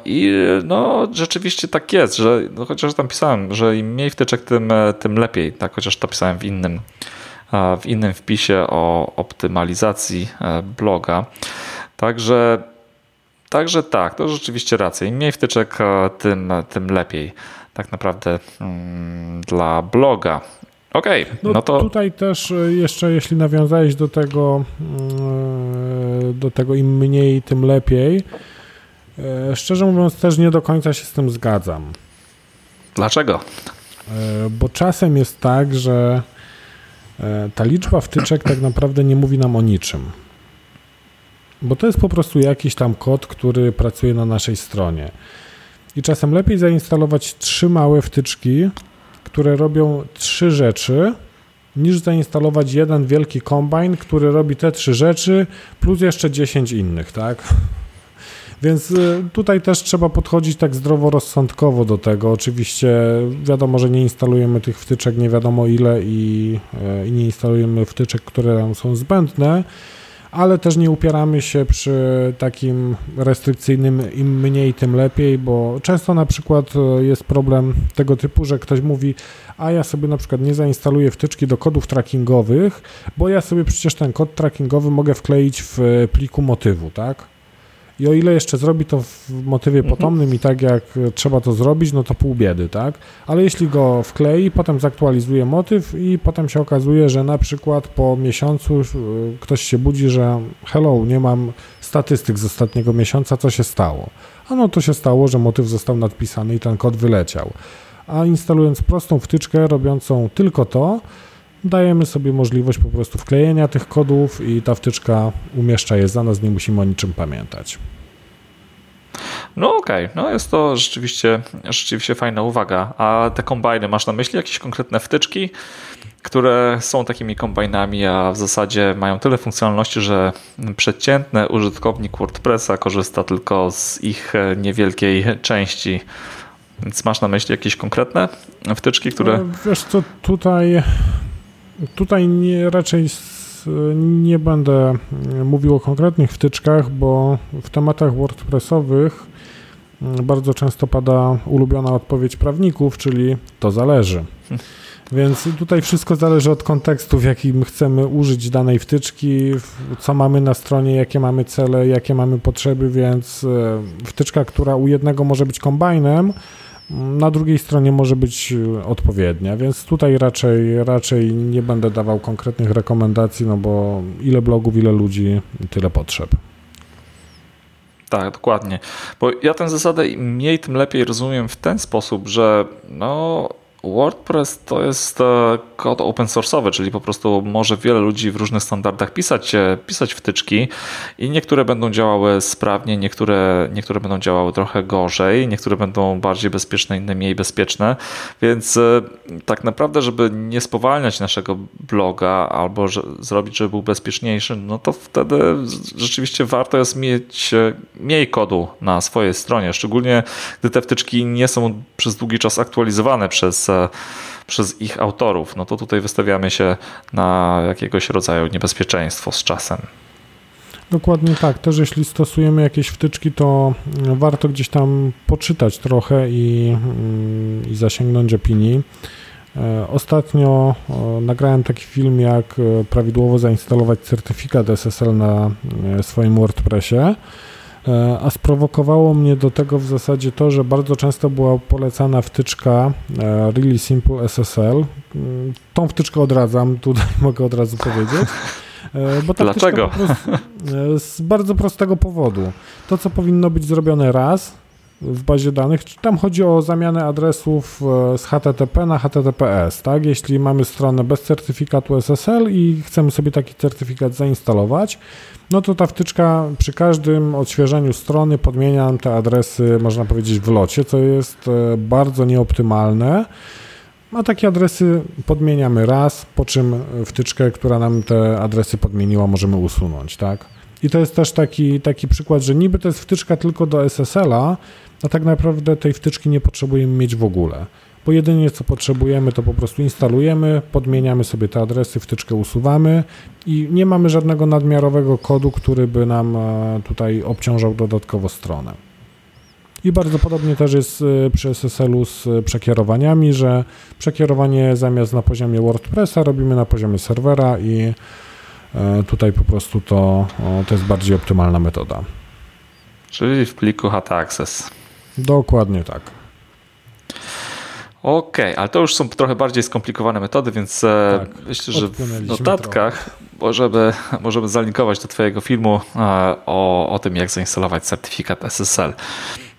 I no, rzeczywiście tak jest, że no, chociaż tam pisałem, że im mniej wtyczek, tym, tym lepiej, tak, chociaż to pisałem w innym, w innym wpisie o optymalizacji e, bloga. Także, także tak, to rzeczywiście racja. Im mniej wtyczek, e, tym, tym lepiej tak naprawdę mm, dla bloga. Okej, okay, no, no, to. Tutaj też e, jeszcze, jeśli nawiązałeś do tego, mm, do tego im mniej, tym lepiej. Szczerze mówiąc, też nie do końca się z tym zgadzam. Dlaczego? Bo czasem jest tak, że ta liczba wtyczek tak naprawdę nie mówi nam o niczym. Bo to jest po prostu jakiś tam kod, który pracuje na naszej stronie. I czasem lepiej zainstalować trzy małe wtyczki, które robią trzy rzeczy, niż zainstalować jeden wielki kombine, który robi te trzy rzeczy, plus jeszcze 10 innych, tak? Więc y, tutaj też trzeba podchodzić tak zdroworozsądkowo do tego. Oczywiście wiadomo, że nie instalujemy tych wtyczek nie wiadomo ile i, y, i nie instalujemy wtyczek, które nam są zbędne, ale też nie upieramy się przy takim restrykcyjnym im mniej, tym lepiej, bo często na przykład e, jest problem tego typu, że ktoś mówi, a ja sobie na przykład nie zainstaluję wtyczki do kodów trackingowych, bo ja sobie przecież ten kod trackingowy mogę wkleić w pliku motywu, tak? I o ile jeszcze zrobi to w motywie mhm. potomnym i tak jak trzeba to zrobić, no to pół biedy, tak? Ale jeśli go wklei, potem zaktualizuje motyw i potem się okazuje, że na przykład po miesiącu ktoś się budzi, że hello, nie mam statystyk z ostatniego miesiąca, co się stało? A no to się stało, że motyw został nadpisany i ten kod wyleciał. A instalując prostą wtyczkę robiącą tylko to, dajemy sobie możliwość po prostu wklejenia tych kodów i ta wtyczka umieszcza je za nas, nie musimy o niczym pamiętać. No okej, okay. no jest to rzeczywiście, rzeczywiście fajna uwaga. A te kombajny, masz na myśli jakieś konkretne wtyczki, które są takimi kombajnami, a w zasadzie mają tyle funkcjonalności, że przeciętny użytkownik WordPressa korzysta tylko z ich niewielkiej części. Więc masz na myśli jakieś konkretne wtyczki, które. No, wiesz co, tutaj Tutaj nie, raczej nie będę mówił o konkretnych wtyczkach, bo w tematach WordPressowych mm, bardzo często pada ulubiona odpowiedź prawników, czyli to zależy. Więc tutaj wszystko zależy od kontekstu, w jakim chcemy użyć danej wtyczki, co mamy na stronie, jakie mamy cele, jakie mamy potrzeby, więc e, wtyczka, która u jednego może być kombajnem, na drugiej stronie może być e, odpowiednia, więc tutaj raczej, raczej nie będę dawał konkretnych rekomendacji, no bo ile blogów, ile ludzi, tyle potrzeb. Tak, dokładnie. Bo ja tę zasadę mniej tym lepiej rozumiem w ten sposób, że no WordPress to jest e, kod open source'owy, czyli po prostu może wiele ludzi w różnych standardach pisać, e, pisać wtyczki i niektóre będą działały sprawnie, niektóre, niektóre będą działały trochę gorzej, niektóre będą bardziej bezpieczne, inne mniej bezpieczne, więc e, tak naprawdę, żeby nie spowalniać naszego bloga albo że, zrobić, żeby był bezpieczniejszy, no to wtedy rzeczywiście warto jest mieć mniej kodu na swojej stronie, szczególnie gdy te wtyczki nie są przez długi czas aktualizowane przez przez ich autorów, no to tutaj wystawiamy się na jakiegoś rodzaju niebezpieczeństwo z czasem. Dokładnie tak. Też jeśli stosujemy jakieś wtyczki, to warto gdzieś tam poczytać trochę i, i zasięgnąć opinii. E, ostatnio nagrałem taki film, jak e, prawidłowo zainstalować certyfikat SSL na e, swoim WordPressie. E, a sprowokowało mnie do tego w zasadzie to, że bardzo często była polecana wtyczka e, Really Simple SSL. Mm, tą wtyczkę odradzam, tutaj mogę od razu powiedzieć. E, bo ta Dlaczego? z bardzo prostego powodu. To, co powinno być zrobione raz, w bazie danych. Tam chodzi o zamianę adresów z HTTP na HTTPS. Tak? Jeśli mamy stronę bez certyfikatu SSL i chcemy sobie taki certyfikat zainstalować, no to ta wtyczka przy każdym odświeżeniu strony podmienia nam te adresy, można powiedzieć, w locie, co jest e, bardzo nieoptymalne. A takie adresy podmieniamy raz, po czym wtyczkę, która nam te adresy podmieniła, możemy usunąć, tak? I to jest też taki, taki przykład, że niby to jest wtyczka tylko do SSL-a, a tak naprawdę tej wtyczki nie potrzebujemy mieć w ogóle bo jedynie co potrzebujemy to po prostu instalujemy, podmieniamy sobie te adresy, wtyczkę usuwamy i nie mamy żadnego nadmiarowego kodu, który by nam e, tutaj obciążał dodatkowo stronę. I bardzo podobnie też jest e, przy SSL-u z przekierowaniami, że przekierowanie zamiast na poziomie WordPressa robimy na poziomie serwera i Tutaj po prostu to, to jest bardziej optymalna metoda. Czyli w pliku HT Access. Dokładnie tak. Okej, okay, ale to już są trochę bardziej skomplikowane metody, więc e, tak, myślę, że w notatkach trochę. możemy, możemy zalinkować do Twojego filmu e, o, o tym, jak zainstalować certyfikat SSL.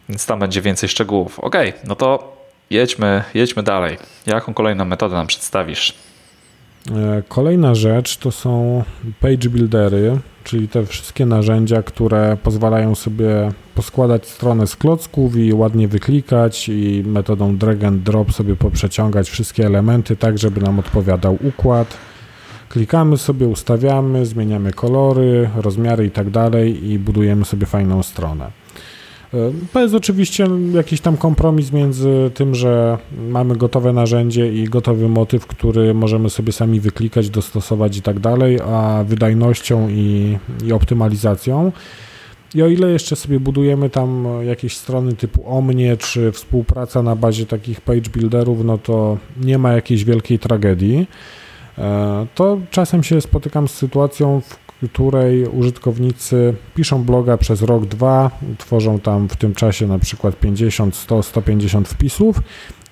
Więc tam będzie więcej szczegółów. Ok, no to jedźmy, jedźmy dalej. Jaką kolejną metodę nam przedstawisz? E, kolejna rzecz to są page buildery, czyli te wszystkie narzędzia, które pozwalają sobie poskładać stronę z klocków i ładnie wyklikać i metodą drag and drop sobie poprzeciągać wszystkie elementy tak, żeby nam odpowiadał układ. Klikamy sobie, ustawiamy, zmieniamy kolory, rozmiary i tak dalej i budujemy sobie fajną stronę. To jest oczywiście jakiś tam kompromis między tym, że mamy gotowe narzędzie i gotowy motyw, który możemy sobie sami wyklikać, dostosować i tak dalej, a wydajnością i, i optymalizacją. I o ile jeszcze sobie budujemy tam jakieś strony typu Omnie, czy współpraca na bazie takich page builderów, no to nie ma jakiejś wielkiej tragedii. E, to czasem się spotykam z sytuacją, w której użytkownicy piszą bloga przez rok, dwa, tworzą tam w tym czasie na przykład 50, 100, 150 wpisów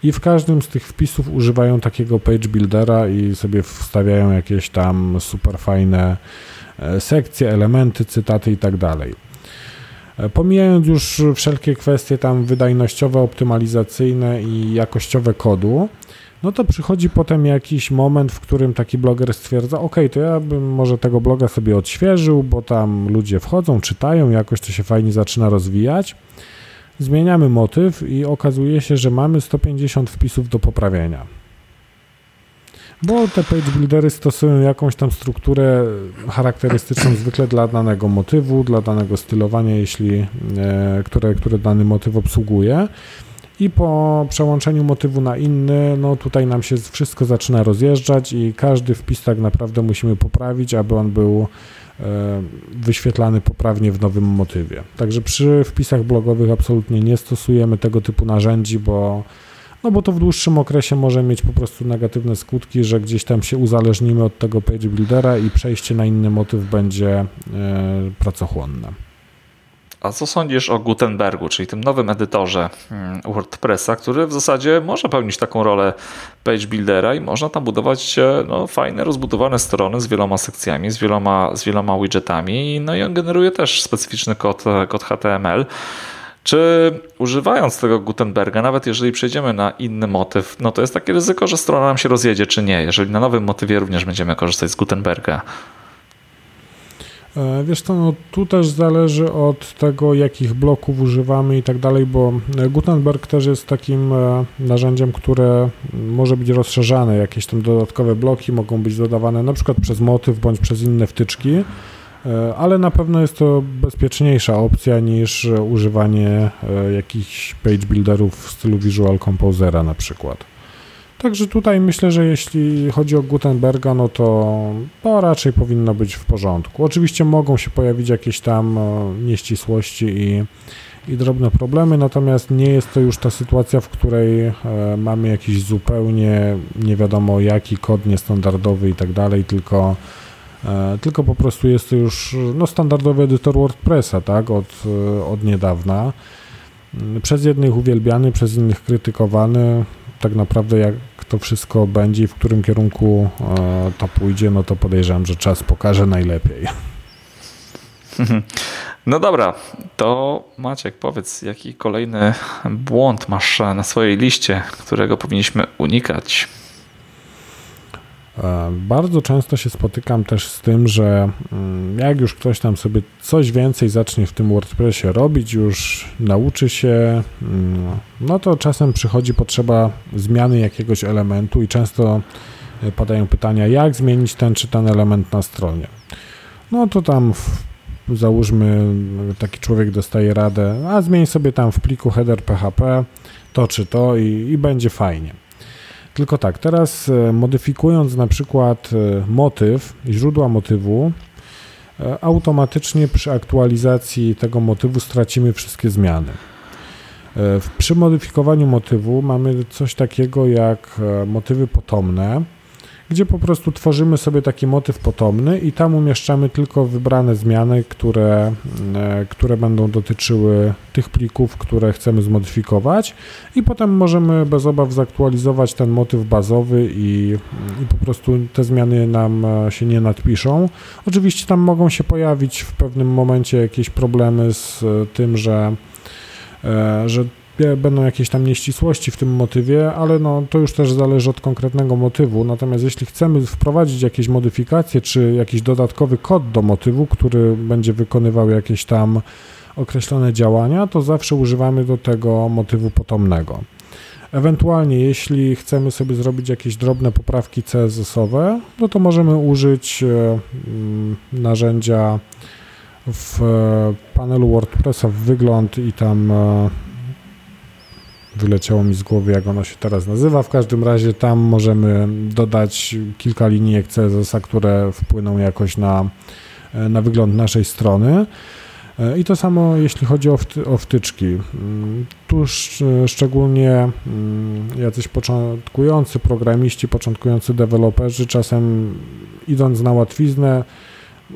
i w każdym z tych wpisów używają takiego page buildera i sobie wstawiają jakieś tam super fajne e, sekcje, elementy, cytaty i tak dalej. E, pomijając już wszelkie kwestie tam wydajnościowe, optymalizacyjne i jakościowe kodu, no to przychodzi potem jakiś moment, w którym taki bloger stwierdza, ok, to ja bym może tego bloga sobie odświeżył, bo tam ludzie wchodzą, czytają, jakoś to się fajnie zaczyna rozwijać. Zmieniamy motyw i okazuje się, że mamy 150 wpisów do poprawienia. Bo te page buildery stosują jakąś tam strukturę charakterystyczną zwykle dla danego motywu, dla danego stylowania, jeśli, e, które, które dany motyw obsługuje i po przełączeniu motywu na inny, no tutaj nam się wszystko zaczyna rozjeżdżać i każdy wpis tak naprawdę musimy poprawić, aby on był e, wyświetlany poprawnie w nowym motywie. Także przy wpisach blogowych absolutnie nie stosujemy tego typu narzędzi, bo no bo to w dłuższym okresie może mieć po prostu negatywne skutki, że gdzieś tam się uzależnimy od tego page buildera i przejście na inny motyw będzie e, pracochłonne. A co sądzisz o Gutenbergu, czyli tym nowym edytorze mm, WordPressa, który w zasadzie może pełnić taką rolę page buildera i można tam budować no, fajne, rozbudowane strony z wieloma sekcjami, z wieloma, z wieloma widgetami, no i on generuje też specyficzny kod, kod HTML. Czy używając tego Gutenberga, nawet jeżeli przejdziemy na inny motyw, no to jest takie ryzyko, że strona nam się rozjedzie, czy nie, jeżeli na nowym motywie również będziemy korzystać z Gutenberga? E, wiesz co, no tu też zależy od tego, jakich bloków używamy i tak dalej, bo Gutenberg też jest takim e, narzędziem, które może być rozszerzane. Jakieś tam dodatkowe bloki mogą być dodawane na przykład przez motyw bądź przez inne wtyczki, e, ale na pewno jest to bezpieczniejsza opcja niż używanie jakichś page builderów w stylu Visual Composera na przykład. Także tutaj myślę, że jeśli chodzi o Gutenberga, no to, to raczej powinno być w porządku. Oczywiście mogą się pojawić jakieś tam e, nieścisłości i, i drobne problemy, natomiast nie jest to już ta sytuacja, w której e, mamy jakiś zupełnie nie wiadomo jaki kod niestandardowy i tak dalej, tylko e, tylko po prostu jest to już no, standardowy edytor WordPressa, tak, od, od niedawna. Przez jednych uwielbiany, przez innych krytykowany tak naprawdę jak to wszystko będzie i w którym kierunku e, to pójdzie, no to podejrzewam, że czas pokaże najlepiej. No dobra, to Maciek, powiedz, jaki kolejny błąd masz na swojej liście, którego powinniśmy unikać? E, bardzo często się spotykam też z tym, że mm, jak już ktoś tam sobie coś więcej zacznie w tym WordPressie robić, już nauczy się, mm, no to czasem przychodzi potrzeba zmiany jakiegoś elementu i często e, padają pytania, jak zmienić ten czy ten element na stronie. No to tam załóżmy, taki człowiek dostaje radę, a zmień sobie tam w pliku header PHP to czy to i, i będzie fajnie. Tylko tak, teraz e, modyfikując na przykład e, motyw, źródła motywu, e, automatycznie przy aktualizacji tego motywu stracimy wszystkie zmiany. Przy modyfikowaniu motywu mamy coś takiego jak motywy potomne, gdzie po prostu tworzymy sobie taki motyw potomny i tam umieszczamy tylko wybrane zmiany, które, e, które będą dotyczyły tych plików, które chcemy zmodyfikować i potem możemy bez obaw zaktualizować ten motyw bazowy i, i po prostu te zmiany nam e, się nie nadpiszą. Oczywiście tam mogą się pojawić w pewnym momencie jakieś problemy z e, tym, że, że będą jakieś tam nieścisłości w tym motywie, ale no, to już też zależy od konkretnego motywu. Natomiast jeśli chcemy wprowadzić jakieś modyfikacje czy jakiś dodatkowy kod do motywu, który będzie wykonywał jakieś tam określone działania, to zawsze używamy do tego motywu potomnego. Ewentualnie, jeśli chcemy sobie zrobić jakieś drobne poprawki CSS-owe, no to możemy użyć e, mm, narzędzia w e, panelu WordPressa w wygląd i tam e, wyleciało mi z głowy, jak ono się teraz nazywa. W każdym razie tam możemy dodać kilka linijek CSS-a, które wpłyną jakoś na, na wygląd naszej strony. I to samo jeśli chodzi o, wty, o wtyczki. Mm, tu szczególnie mm, jacyś początkujący programiści, początkujący deweloperzy czasem idąc na łatwiznę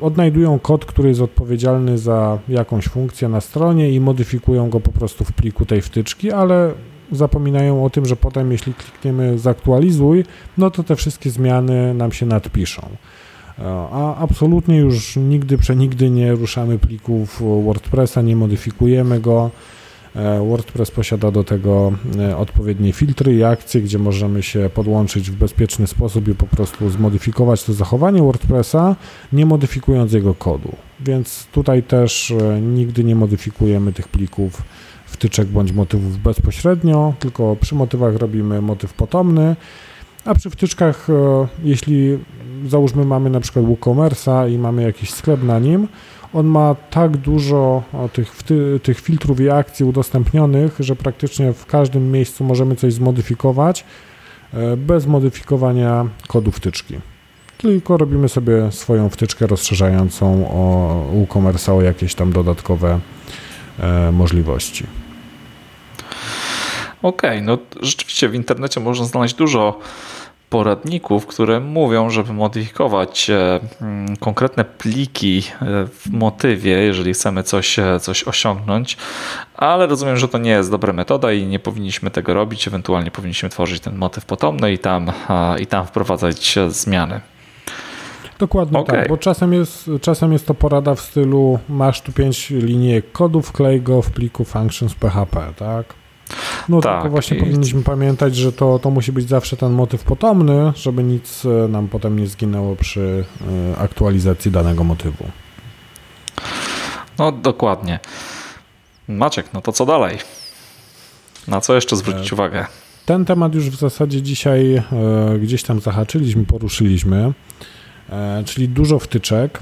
odnajdują kod, który jest odpowiedzialny za jakąś funkcję na stronie i modyfikują go po prostu w pliku tej wtyczki, ale zapominają o tym, że potem jeśli klikniemy zaktualizuj, no to te wszystkie zmiany nam się nadpiszą. E, a absolutnie już nigdy, przenigdy nie ruszamy plików WordPressa, nie modyfikujemy go. E, WordPress posiada do tego e, odpowiednie filtry i akcje, gdzie możemy się podłączyć w bezpieczny sposób i po prostu zmodyfikować to zachowanie WordPressa, nie modyfikując jego kodu. Więc tutaj też nigdy nie modyfikujemy tych plików wtyczek bądź motywów bezpośrednio, tylko przy motywach robimy motyw potomny, a przy wtyczkach, e, jeśli załóżmy mamy na przykład WooCommerce'a i mamy jakiś sklep na nim, on ma tak dużo tych, tych filtrów i akcji udostępnionych, że praktycznie w każdym miejscu możemy coś zmodyfikować e, bez modyfikowania kodu wtyczki. Tylko robimy sobie swoją wtyczkę rozszerzającą o WooCommerce'a o jakieś tam dodatkowe e, możliwości. Okej, okay, no rzeczywiście w internecie można znaleźć dużo poradników, które mówią, żeby modyfikować e, mm, konkretne pliki e, w motywie, jeżeli chcemy coś, e, coś osiągnąć, ale rozumiem, że to nie jest dobra metoda i nie powinniśmy tego robić. Ewentualnie powinniśmy tworzyć ten motyw potomny i tam, i tam wprowadzać zmiany. Dokładnie okay. tak, bo czasem jest, czasem jest to porada w stylu masz tu pięć linijek kodu, wklej go w pliku functions PHP, tak? No tak, tylko właśnie i... powinniśmy pamiętać, że to, to musi być zawsze ten motyw potomny, żeby nic e, nam potem nie zginęło przy e, aktualizacji danego motywu. No dokładnie. Maciek, no to co dalej? Na co jeszcze zwrócić e, uwagę? Ten temat już w zasadzie dzisiaj gdzieś tam zahaczyliśmy, poruszyliśmy, czyli dużo wtyczek,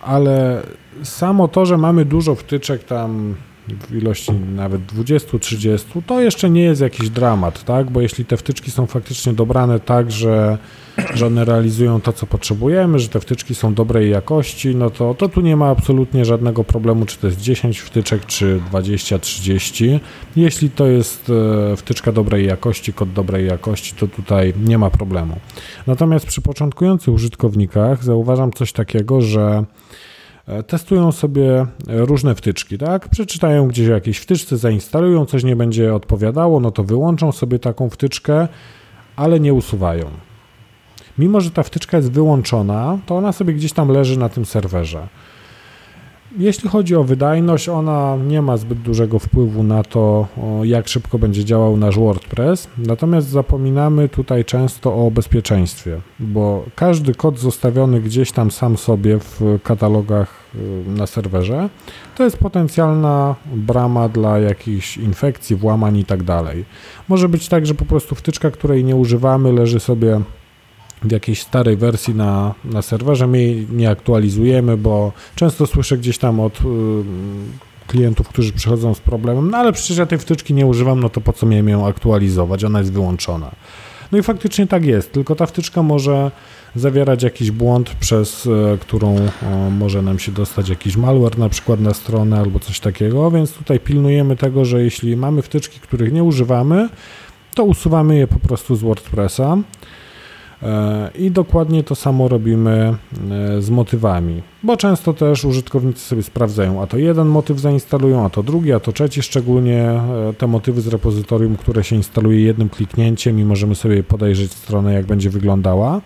ale samo to, że mamy dużo wtyczek tam w ilości nawet 20-30, to jeszcze nie jest jakiś dramat, tak? Bo jeśli te wtyczki są faktycznie dobrane tak, że, że one realizują to, co potrzebujemy, że te wtyczki są dobrej jakości, no to, to tu nie ma absolutnie żadnego problemu, czy to jest 10 wtyczek, czy 20-30. Jeśli to jest e, wtyczka dobrej jakości, kod dobrej jakości, to tutaj nie ma problemu. Natomiast przy początkujących użytkownikach zauważam coś takiego, że testują sobie różne wtyczki, tak? Przeczytają gdzieś o jakiejś wtyczce, zainstalują, coś nie będzie odpowiadało, no to wyłączą sobie taką wtyczkę, ale nie usuwają. Mimo, że ta wtyczka jest wyłączona, to ona sobie gdzieś tam leży na tym serwerze. Jeśli chodzi o wydajność, ona nie ma zbyt dużego wpływu na to, jak szybko będzie działał nasz WordPress. Natomiast zapominamy tutaj często o bezpieczeństwie, bo każdy kod zostawiony gdzieś tam sam sobie w katalogach y, na serwerze to jest potencjalna brama dla jakichś infekcji, włamań i tak dalej. Może być tak, że po prostu wtyczka, której nie używamy, leży sobie w jakiejś starej wersji na, na serwerze. My jej nie aktualizujemy, bo często słyszę gdzieś tam od y, klientów, którzy przychodzą z problemem, no ale przecież ja tej wtyczki nie używam, no to po co miałem ją aktualizować? Ona jest wyłączona. No i faktycznie tak jest, tylko ta wtyczka może zawierać jakiś błąd, przez y, którą o, może nam się dostać jakiś malware na przykład na stronę albo coś takiego, więc tutaj pilnujemy tego, że jeśli mamy wtyczki, których nie używamy, to usuwamy je po prostu z WordPressa. E, I dokładnie to samo robimy e, z motywami, bo często też użytkownicy sobie sprawdzają, a to jeden motyw zainstalują, a to drugi, a to trzeci, szczególnie e, te motywy z repozytorium, które się instaluje jednym kliknięciem i możemy sobie podejrzeć stronę, jak będzie wyglądała.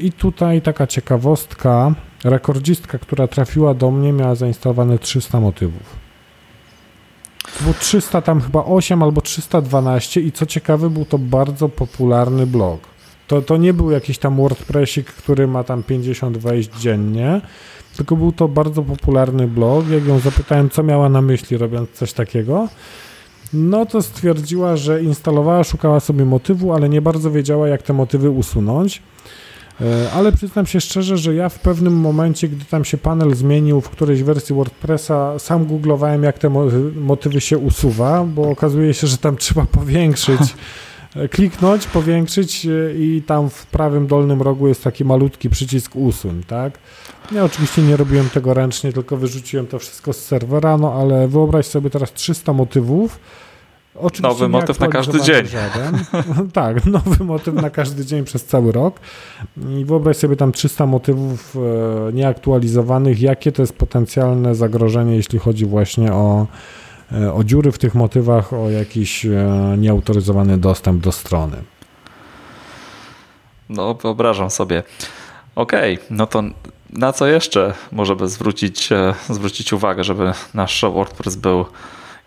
I tutaj taka ciekawostka, rekordzistka, która trafiła do mnie, miała zainstalowane 300 motywów. Było 300, tam chyba 8 albo 312 i co ciekawe, był to bardzo popularny blog. To, to nie był jakiś tam WordPressik, który ma tam 50 wejść dziennie, tylko był to bardzo popularny blog. Jak ją zapytałem, co miała na myśli, robiąc coś takiego, no to stwierdziła, że instalowała, szukała sobie motywu, ale nie bardzo wiedziała, jak te motywy usunąć. E, ale przyznam się szczerze, że ja w pewnym momencie, gdy tam się panel zmienił w którejś wersji WordPressa, sam googlowałem, jak te motywy się usuwa, bo okazuje się, że tam trzeba powiększyć kliknąć, powiększyć i tam w prawym dolnym rogu jest taki malutki przycisk usuń, tak? Ja oczywiście nie robiłem tego ręcznie, tylko wyrzuciłem to wszystko z serwera, no ale wyobraź sobie teraz 300 motywów. Oczywiście nowy motyw na każdy dzień. tak, nowy motyw na każdy dzień przez cały rok. I wyobraź sobie tam 300 motywów e, nieaktualizowanych. Jakie to jest potencjalne zagrożenie, jeśli chodzi właśnie o o dziury w tych motywach, o jakiś e, nieautoryzowany dostęp do strony. No, wyobrażam sobie. Okej, okay, no to na co jeszcze możemy zwrócić, e, zwrócić uwagę, żeby nasz WordPress był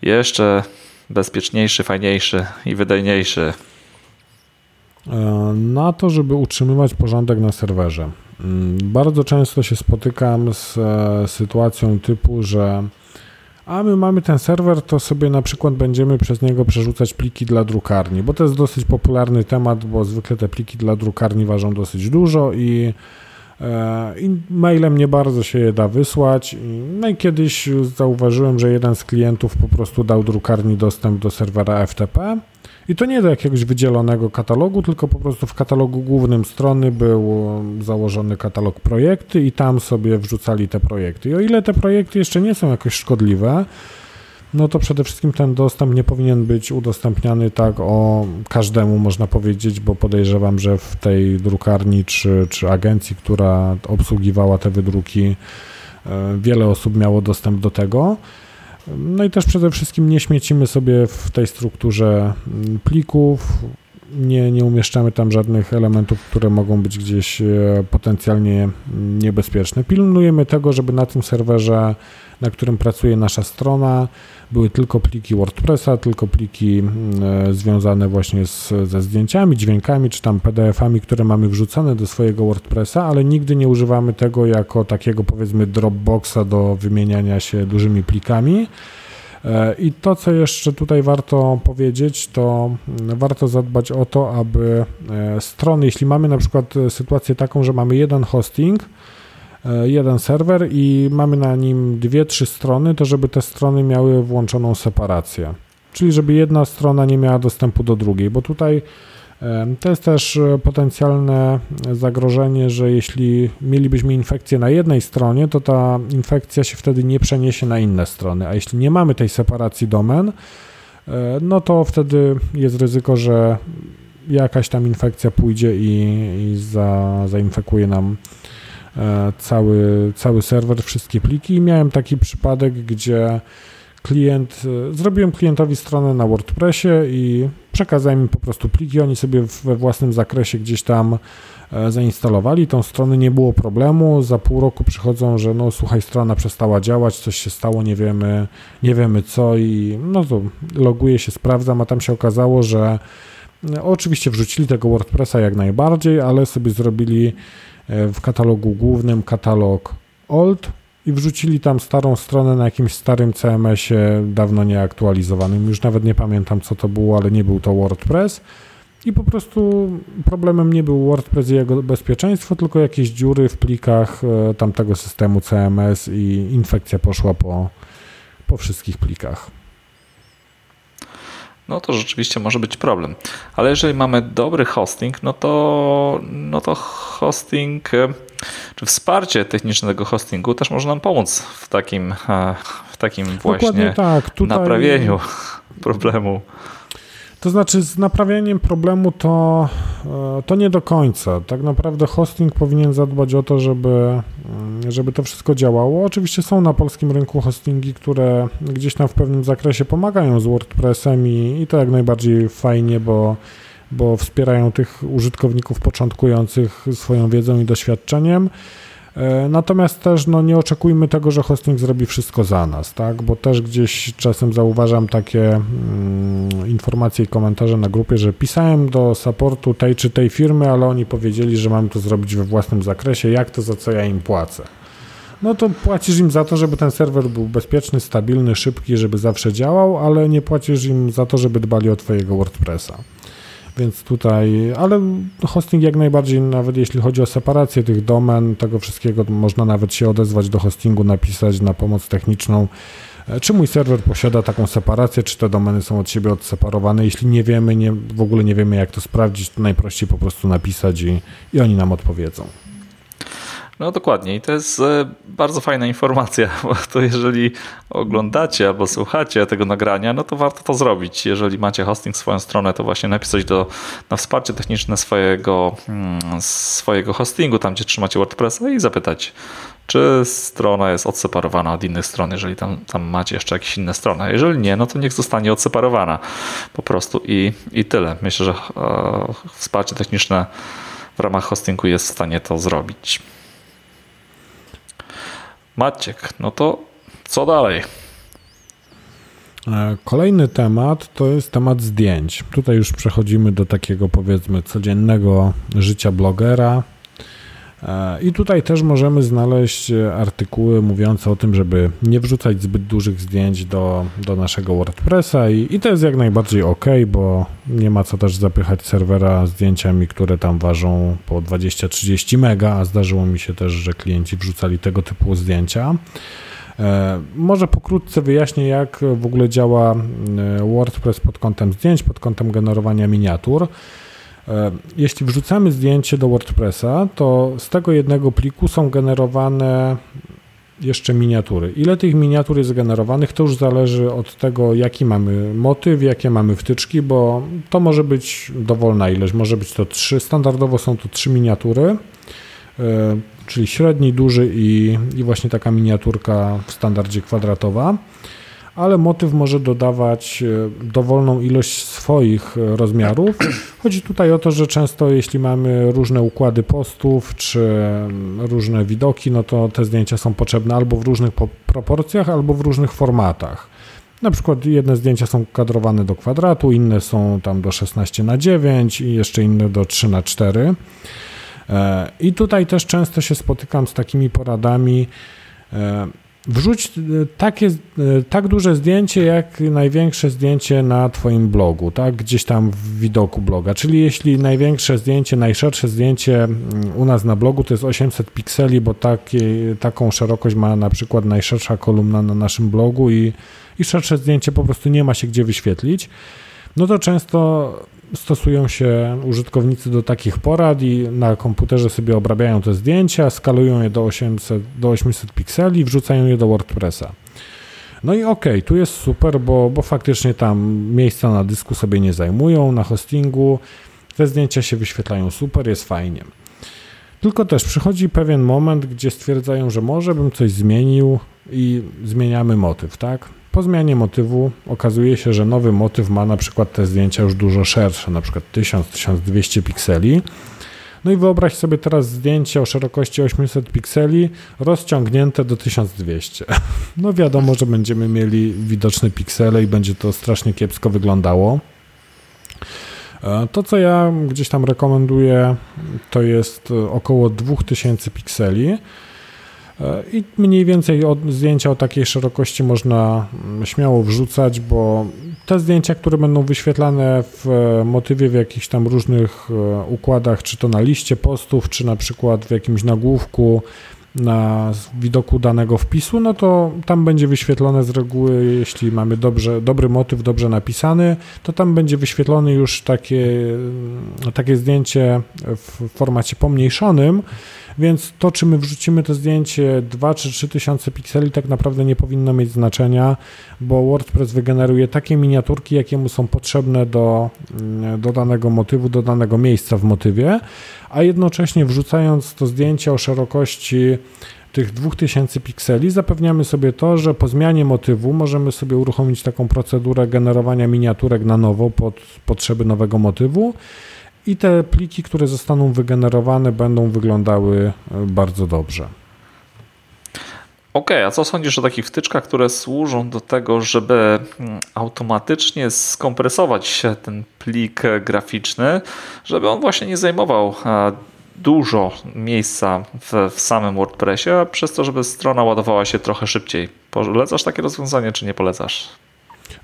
jeszcze bezpieczniejszy, fajniejszy i wydajniejszy? Na to, żeby utrzymywać porządek na serwerze. Mm, bardzo często się spotykam z sytuacją typu, że a my mamy ten serwer, to sobie na przykład będziemy przez niego przerzucać pliki dla drukarni, bo to jest dosyć popularny temat, bo zwykle te pliki dla drukarni ważą dosyć dużo i, e, i mailem nie bardzo się je da wysłać. No i kiedyś zauważyłem, że jeden z klientów po prostu dał drukarni dostęp do serwera FTP i to nie do jakiegoś wydzielonego katalogu, tylko po prostu w katalogu głównym strony był założony katalog projekty i tam sobie wrzucali te projekty. I o ile te projekty jeszcze nie są jakoś szkodliwe, no to przede wszystkim ten dostęp nie powinien być udostępniany tak o każdemu, można powiedzieć, bo podejrzewam, że w tej drukarni czy, czy agencji, która obsługiwała te wydruki, e, wiele osób miało dostęp do tego. No i też przede wszystkim nie śmiecimy sobie w tej strukturze mm, plików, nie, nie umieszczamy tam żadnych elementów, które mogą być gdzieś e, potencjalnie niebezpieczne. Pilnujemy tego, żeby na tym serwerze, na którym pracuje nasza strona, były tylko pliki WordPressa, tylko pliki mm, e, związane właśnie z, ze zdjęciami, dźwiękami czy tam PDF-ami, które mamy wrzucone do swojego WordPressa, ale nigdy nie używamy tego jako takiego powiedzmy Dropboxa do wymieniania się dużymi plikami. E, I to, co jeszcze tutaj warto powiedzieć, to mm, warto zadbać o to, aby e, strony, jeśli mamy na przykład sytuację taką, że mamy jeden hosting, jeden serwer i mamy na nim dwie, trzy strony, to żeby te strony miały włączoną separację. Czyli żeby jedna strona nie miała dostępu do drugiej, bo tutaj e, to jest też e, potencjalne zagrożenie, że jeśli mielibyśmy infekcję na jednej stronie, to ta infekcja się wtedy nie przeniesie na inne strony, a jeśli nie mamy tej separacji domen, no to wtedy jest ryzyko, że jakaś tam infekcja pójdzie i, i za, zainfekuje nam E, cały, cały serwer, wszystkie pliki. I miałem taki przypadek, gdzie klient, e, zrobiłem klientowi stronę na WordPressie i przekazałem im po prostu pliki, oni sobie we własnym zakresie gdzieś tam e, zainstalowali. Tą stronę, nie było problemu, za pół roku przychodzą, że no słuchaj, strona przestała działać, coś się stało, nie wiemy, nie wiemy co. I no to loguję się, sprawdzam, a tam się okazało, że oczywiście wrzucili tego WordPressa jak najbardziej, ale sobie zrobili E, w katalogu głównym katalog old i wrzucili tam starą stronę na jakimś starym CMS-ie dawno nieaktualizowanym. Już nawet nie pamiętam co to było, ale nie był to WordPress. I po prostu problemem nie był WordPress i jego bezpieczeństwo, tylko jakieś dziury w plikach e, tamtego systemu CMS i infekcja poszła po, po wszystkich plikach no to rzeczywiście może być problem. Ale jeżeli mamy dobry hosting, no to, no to hosting, e, czy wsparcie technicznego hostingu też może nam pomóc w takim, e, w takim właśnie tak. Tutaj... naprawieniu problemu. To znaczy, z naprawianiem problemu to, e, to nie do końca. Tak naprawdę hosting powinien zadbać o to, żeby, mm, żeby to wszystko działało. Oczywiście są na polskim rynku hostingi, które gdzieś tam w pewnym zakresie pomagają z WordPressem i, i to jak najbardziej fajnie, bo, bo wspierają tych użytkowników początkujących swoją wiedzą i doświadczeniem. E, natomiast też no, nie oczekujmy tego, że hosting zrobi wszystko za nas, tak? bo też gdzieś czasem zauważam takie mm, informacje i komentarze na grupie, że pisałem do supportu tej czy tej firmy, ale oni powiedzieli, że mam to zrobić we własnym zakresie, jak to za co ja im płacę. No to płacisz im za to, żeby ten serwer był bezpieczny, stabilny, szybki, żeby zawsze działał, ale nie płacisz im za to, żeby dbali o Twojego WordPressa. Więc tutaj, ale hosting jak najbardziej, nawet jeśli chodzi o separację tych domen, tego wszystkiego, można nawet się odezwać do hostingu, napisać na pomoc techniczną, e, czy mój serwer posiada taką separację, czy te domeny są od siebie odseparowane. Jeśli nie wiemy, nie, w ogóle nie wiemy jak to sprawdzić, to najprościej po prostu napisać i, i oni nam odpowiedzą. No dokładnie i to jest e, bardzo fajna informacja, bo to jeżeli oglądacie albo słuchacie tego nagrania, no to warto to zrobić. Jeżeli macie hosting swoją stronę, to właśnie napisać do, na wsparcie techniczne swojego, mm, swojego hostingu, tam gdzie trzymacie WordPressa i zapytać, czy strona jest odseparowana od innych stron, jeżeli tam, tam macie jeszcze jakieś inne strony. Jeżeli nie, no to niech zostanie odseparowana po prostu i, i tyle. Myślę, że e, wsparcie techniczne w ramach hostingu jest w stanie to zrobić. Maciek, no to co dalej? E, kolejny temat to jest temat zdjęć. Tutaj już przechodzimy do takiego powiedzmy codziennego życia blogera. E, I tutaj też możemy znaleźć artykuły mówiące o tym, żeby nie wrzucać zbyt dużych zdjęć do, do naszego WordPressa i, i to jest jak najbardziej ok, bo nie ma co też zapychać serwera zdjęciami, które tam ważą po 20-30 mega, a zdarzyło mi się też, że klienci wrzucali tego typu zdjęcia. E, może pokrótce wyjaśnię, jak w ogóle działa e, WordPress pod kątem zdjęć, pod kątem generowania miniatur. E, jeśli wrzucamy zdjęcie do WordPressa, to z tego jednego pliku są generowane jeszcze miniatury. Ile tych miniatur jest generowanych, to już zależy od tego, jaki mamy motyw, jakie mamy wtyczki, bo to może być dowolna ilość. Może być to trzy, standardowo są to trzy miniatury, e, czyli średni, duży i, i właśnie taka miniaturka w standardzie kwadratowa ale motyw może dodawać e, dowolną ilość swoich e, rozmiarów. Chodzi tutaj o to, że często jeśli mamy różne układy postów czy mm, różne widoki, no to te zdjęcia są potrzebne albo w różnych proporcjach, albo w różnych formatach. Na przykład jedne zdjęcia są kadrowane do kwadratu, inne są tam do 16 na 9 i jeszcze inne do 3 na 4. E, I tutaj też często się spotykam z takimi poradami Wrzuć e, takie, e, tak duże zdjęcie, jak największe zdjęcie na Twoim blogu, tak? Gdzieś tam w widoku bloga. Czyli jeśli największe zdjęcie, najszersze zdjęcie mm, u nas na blogu to jest 800 pikseli, bo takie, taką szerokość ma na przykład najszersza kolumna na naszym blogu i, i szersze zdjęcie po prostu nie ma się gdzie wyświetlić, no to często stosują się użytkownicy do takich porad i na komputerze sobie obrabiają te zdjęcia, skalują je do 800, do 800 pikseli, wrzucają je do WordPressa. No i okej, okay, tu jest super, bo, bo faktycznie tam miejsca na dysku sobie nie zajmują, na hostingu te zdjęcia się wyświetlają super, jest fajnie. Tylko też przychodzi pewien moment, gdzie stwierdzają, że może bym coś zmienił i zmieniamy motyw, tak? Po zmianie motywu okazuje się, że nowy motyw ma na przykład te zdjęcia już dużo szersze, na przykład 1000-1200 pikseli. No i wyobraź sobie teraz zdjęcie o szerokości 800 pikseli rozciągnięte do 1200. No wiadomo, że będziemy mieli widoczne piksele i będzie to strasznie kiepsko wyglądało. E, to, co ja gdzieś tam rekomenduję, to jest około 2000 pikseli. E, I mniej więcej od, zdjęcia o takiej szerokości można mm, śmiało wrzucać, bo te zdjęcia, które będą wyświetlane w e, motywie w jakichś tam różnych e, układach, czy to na liście postów, czy na przykład w jakimś nagłówku na widoku danego wpisu, no to tam będzie wyświetlone z reguły, jeśli mamy dobrze, dobry motyw, dobrze napisany, to tam będzie wyświetlone już takie, takie zdjęcie w formacie pomniejszonym, więc to, czy my wrzucimy to zdjęcie 2 czy 3 tysiące pikseli, tak naprawdę nie powinno mieć znaczenia, bo WordPress wygeneruje takie miniaturki, jakie mu są potrzebne do, mm, do danego motywu, do danego miejsca w motywie, a jednocześnie wrzucając to zdjęcie o szerokości tych 2000 pikseli zapewniamy sobie to, że po zmianie motywu możemy sobie uruchomić taką procedurę generowania miniaturek na nowo pod potrzeby nowego motywu i te pliki, które zostaną wygenerowane będą wyglądały e, bardzo dobrze. OK, a co sądzisz o takich wtyczkach, które służą do tego, żeby mm, automatycznie skompresować ten plik graficzny, żeby on właśnie nie zajmował e, dużo miejsca w, w, samym WordPressie, przez to, żeby strona ładowała się trochę szybciej. Polecasz takie rozwiązanie, czy nie polecasz?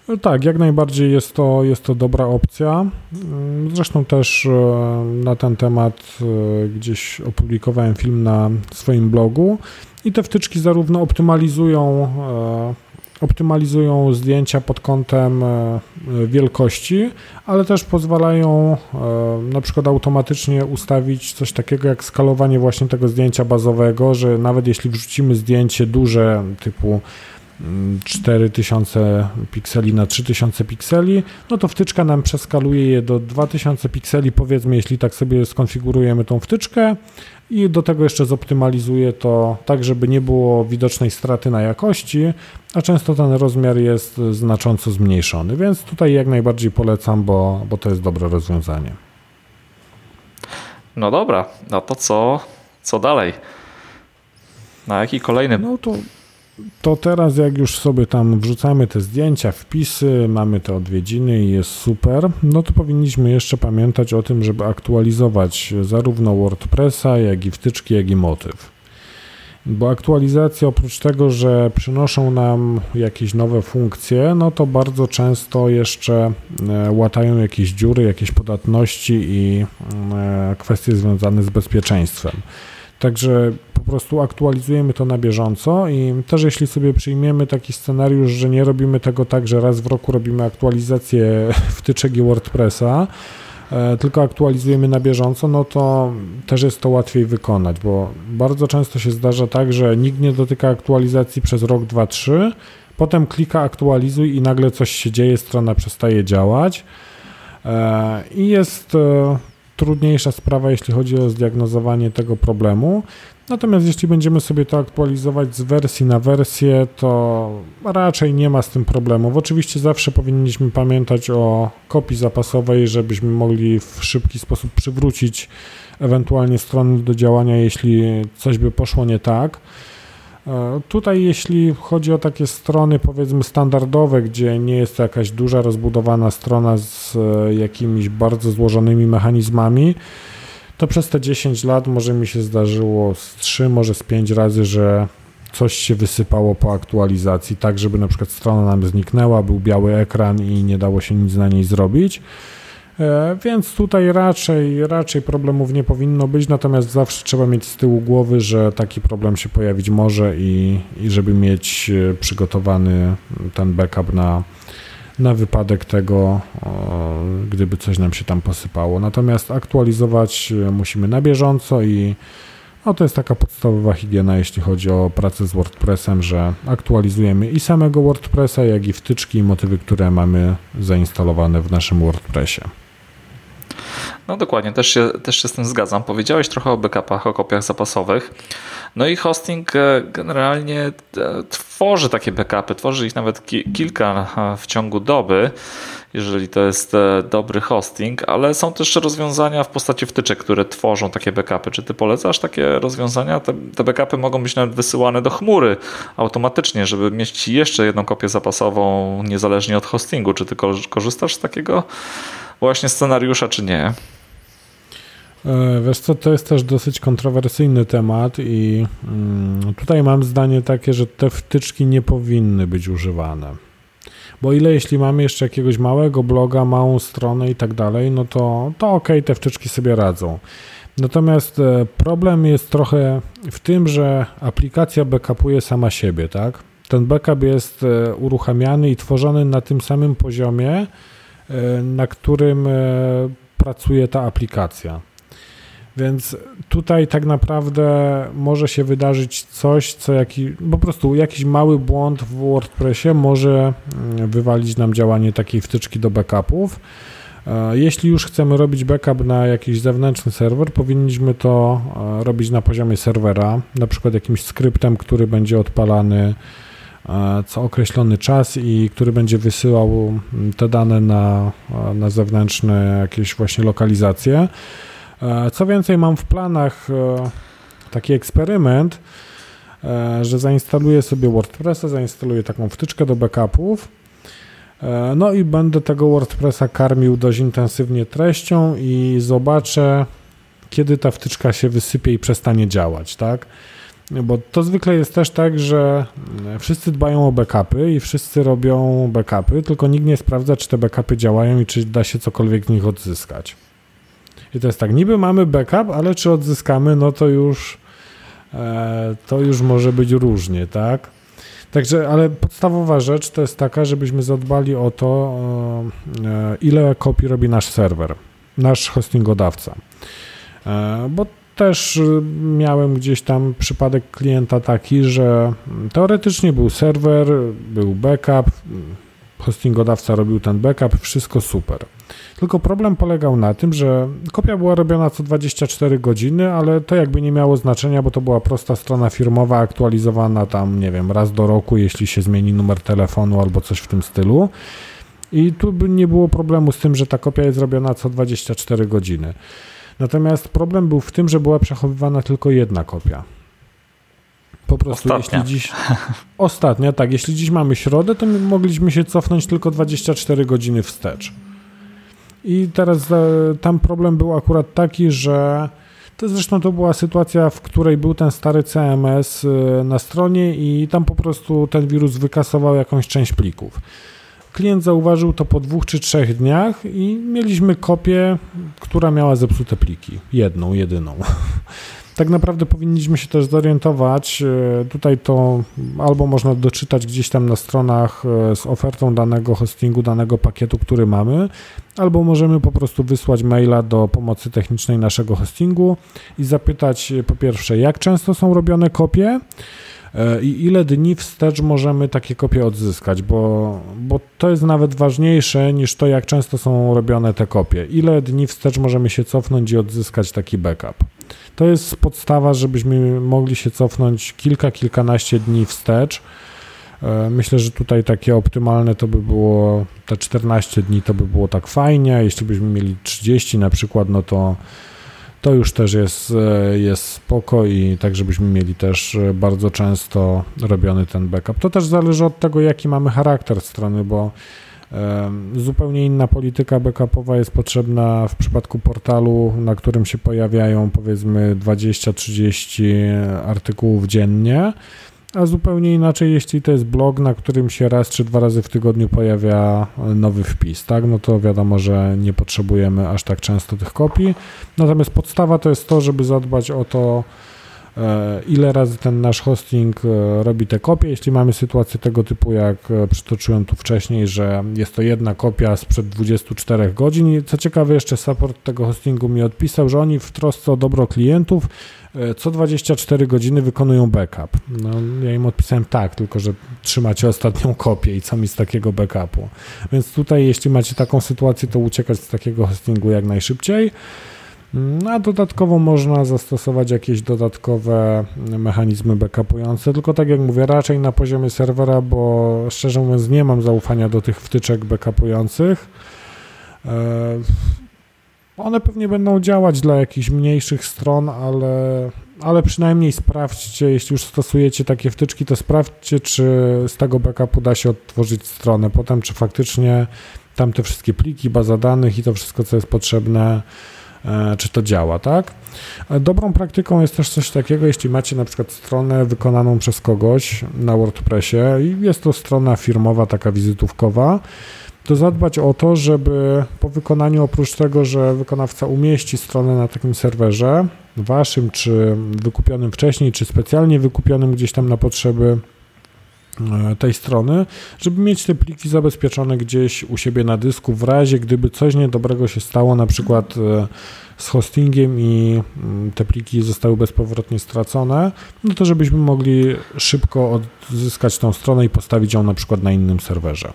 No tak, jak najbardziej jest to, jest to dobra opcja. Mm, zresztą też e, na ten temat e, gdzieś opublikowałem film na swoim blogu i te wtyczki zarówno optymalizują e, optymalizują zdjęcia pod kątem wielkości, ale też pozwalają na przykład automatycznie ustawić coś takiego jak skalowanie właśnie tego zdjęcia bazowego, że nawet jeśli wrzucimy zdjęcie duże typu 4000 mm, pikseli na 3000 pikseli, no to wtyczka nam przeskaluje je do 2000 pikseli, powiedzmy, jeśli tak sobie skonfigurujemy tą wtyczkę i do tego jeszcze zoptymalizuje to tak, żeby nie było widocznej straty na jakości, a często ten rozmiar jest znacząco zmniejszony, więc tutaj jak najbardziej polecam, bo, bo to jest dobre rozwiązanie. No dobra, no to co, co dalej? Na jaki kolejny? No to to teraz jak już sobie tam wrzucamy te zdjęcia, wpisy, mamy te odwiedziny i jest super, no to powinniśmy jeszcze pamiętać o tym, żeby aktualizować zarówno WordPressa, jak i wtyczki, jak i motyw. Bo aktualizacje oprócz tego, że przynoszą nam jakieś nowe funkcje, no to bardzo często jeszcze e, łatają jakieś dziury, jakieś podatności i e, kwestie związane z bezpieczeństwem. Także po prostu aktualizujemy to na bieżąco i też jeśli sobie przyjmiemy taki scenariusz, że nie robimy tego tak, że raz w roku robimy aktualizację wtyczek i WordPressa, e, tylko aktualizujemy na bieżąco, no to też jest to łatwiej wykonać, bo bardzo często się zdarza tak, że nikt nie dotyka aktualizacji przez rok, dwa, trzy, potem klika aktualizuj i nagle coś się dzieje, strona przestaje działać. E, I jest e, trudniejsza sprawa, jeśli chodzi o zdiagnozowanie tego problemu. Natomiast jeśli będziemy sobie to aktualizować z wersji na wersję, to raczej nie ma z tym problemów. Oczywiście zawsze powinniśmy pamiętać o kopii zapasowej, żebyśmy mogli w szybki sposób przywrócić ewentualnie strony do działania, jeśli coś by poszło nie tak. E, tutaj, jeśli chodzi o takie strony, powiedzmy standardowe, gdzie nie jest to jakaś duża, rozbudowana strona z e, jakimiś bardzo złożonymi mechanizmami, to przez te 10 lat może mi się zdarzyło z 3, może z 5 razy, że coś się wysypało po aktualizacji, tak żeby na przykład strona nam zniknęła, był biały ekran i nie dało się nic na niej zrobić. E, więc tutaj raczej, raczej problemów nie powinno być, natomiast zawsze trzeba mieć z tyłu głowy, że taki problem się pojawić może i, i żeby mieć e, przygotowany ten backup na, na wypadek tego, gdyby coś nam się tam posypało. Natomiast aktualizować e, musimy na bieżąco i no to jest taka podstawowa higiena, jeśli chodzi o pracę z WordPressem, że aktualizujemy i samego WordPressa, jak i wtyczki i motywy, które mamy zainstalowane w naszym WordPressie. No dokładnie, też się, też się z tym zgadzam. Powiedziałeś trochę o backupach, o kopiach zapasowych. No i hosting e, generalnie e, tworzy takie backupy, tworzy ich nawet kilka e, w ciągu doby, jeżeli to jest dobry hosting, ale są też rozwiązania w postaci wtyczek, które tworzą takie backupy. Czy ty polecasz takie rozwiązania? Te, te backupy mogą być nawet wysyłane do chmury automatycznie, żeby mieć jeszcze jedną kopię zapasową niezależnie od hostingu. Czy ty korzystasz z takiego właśnie scenariusza, czy nie? E, wiesz co, to jest też dosyć kontrowersyjny temat i mm, tutaj mam zdanie takie, że te wtyczki nie powinny być używane. Bo ile jeśli mamy jeszcze jakiegoś małego bloga, małą stronę i tak dalej, no to, to ok, te wtyczki sobie radzą. Natomiast e, problem jest trochę w tym, że aplikacja backupuje sama siebie, tak? Ten backup jest e, uruchamiany i tworzony na tym samym poziomie, na którym pracuje ta aplikacja. Więc tutaj tak naprawdę może się wydarzyć coś, co jaki, po prostu jakiś mały błąd w WordPressie może mm, wywalić nam działanie takiej wtyczki do backupów. E, jeśli już chcemy robić backup na jakiś zewnętrzny serwer, powinniśmy to e, robić na poziomie serwera, na przykład jakimś skryptem, który będzie odpalany e, co określony czas i który będzie wysyłał te dane na, na zewnętrzne jakieś właśnie lokalizacje. Co więcej, mam w planach taki eksperyment, że zainstaluję sobie WordPressa, zainstaluję taką wtyczkę do backupów E, no i będę tego WordPressa karmił dość intensywnie treścią i zobaczę, kiedy ta wtyczka się wysypie i przestanie działać, tak? Bo to zwykle jest też tak, że wszyscy dbają o backupy i wszyscy robią backupy, tylko nikt nie sprawdza, czy te backupy działają i czy da się cokolwiek z nich odzyskać. I to jest tak, niby mamy backup, ale czy odzyskamy, no to już e, to już może być różnie, tak? Także, ale podstawowa rzecz to jest taka, żebyśmy zadbali o to, e, ile kopii robi nasz serwer, nasz hostingodawca. E, bo też miałem gdzieś tam przypadek klienta taki, że teoretycznie był serwer, był backup, hostingodawca robił ten backup, wszystko super. Tylko problem polegał na tym, że kopia była robiona co 24 godziny, ale to jakby nie miało znaczenia, bo to była prosta strona firmowa, aktualizowana tam, nie wiem, raz do roku, jeśli się zmieni numer telefonu albo coś w tym stylu. I tu by nie było problemu z tym, że ta kopia jest robiona co 24 godziny. Natomiast problem był w tym, że była przechowywana tylko jedna kopia. Po prostu, ostatnia. jeśli dziś. Ostatnia, tak. Jeśli dziś mamy środę, to mogliśmy się cofnąć tylko 24 godziny wstecz. I teraz e, tam problem był akurat taki, że to zresztą to była sytuacja, w której był ten stary CMS e, na stronie i tam po prostu ten wirus wykasował jakąś część plików. Klient zauważył to po dwóch czy trzech dniach i mieliśmy kopię, która miała zepsute pliki. Jedną, jedyną. tak naprawdę powinniśmy się też zorientować. E, tutaj to albo można doczytać gdzieś tam na stronach e, z ofertą danego hostingu, danego pakietu, który mamy, albo możemy po prostu wysłać maila do pomocy technicznej naszego hostingu i zapytać e, po pierwsze, jak często są robione kopie i ile dni wstecz możemy takie kopie odzyskać, bo, bo to jest nawet ważniejsze niż to, jak często są robione te kopie. Ile dni wstecz możemy się cofnąć i odzyskać taki backup. To jest podstawa, żebyśmy mogli się cofnąć kilka, kilkanaście dni wstecz. E, myślę, że tutaj takie optymalne to by było te 14 dni, to by było tak fajnie. Jeśli byśmy mieli 30 na przykład, no to to już też jest, e, jest spoko i tak, żebyśmy mieli też e, bardzo często robiony ten backup. To też zależy od tego, jaki mamy charakter strony, bo Zupełnie inna polityka backupowa jest potrzebna w przypadku portalu, na którym się pojawiają powiedzmy 20-30 artykułów dziennie, a zupełnie inaczej, jeśli to jest blog, na którym się raz czy dwa razy w tygodniu pojawia nowy wpis, tak? No to wiadomo, że nie potrzebujemy aż tak często tych kopii. Natomiast podstawa to jest to, żeby zadbać o to, E, ile razy ten nasz hosting e, robi te kopie. Jeśli mamy sytuację tego typu, jak e, przytoczyłem tu wcześniej, że jest to jedna kopia sprzed 24 godzin i co ciekawe jeszcze support tego hostingu mi odpisał, że oni w trosce o dobro klientów co 24 godziny wykonują backup. No, ja im odpisałem tak, tylko że trzymacie ostatnią kopię i co mi z takiego backupu. Więc tutaj, jeśli macie taką sytuację, to uciekać z takiego hostingu jak najszybciej. No, a dodatkowo można zastosować jakieś dodatkowe mechanizmy backupujące, tylko tak jak mówię, raczej na poziomie serwera, bo szczerze mówiąc nie mam zaufania do tych wtyczek backupujących. One pewnie będą działać dla jakichś mniejszych stron, ale, ale przynajmniej sprawdźcie, jeśli już stosujecie takie wtyczki, to sprawdźcie, czy z tego backupu da się odtworzyć stronę. Potem, czy faktycznie tam te wszystkie pliki, baza danych i to wszystko, co jest potrzebne, E, czy to działa, tak? E, dobrą praktyką jest też coś takiego, jeśli macie na przykład stronę wykonaną przez kogoś na WordPressie i jest to strona firmowa, taka wizytówkowa, to zadbać o to, żeby po wykonaniu, oprócz tego, że wykonawca umieści stronę na takim serwerze, waszym, czy wykupionym wcześniej, czy specjalnie wykupionym gdzieś tam na potrzeby tej strony, żeby mieć te pliki zabezpieczone gdzieś u siebie na dysku w razie, gdyby coś niedobrego się stało, na przykład z hostingiem i mm, te pliki zostały bezpowrotnie stracone, no to żebyśmy mogli szybko odzyskać tą stronę i postawić ją na przykład na innym serwerze.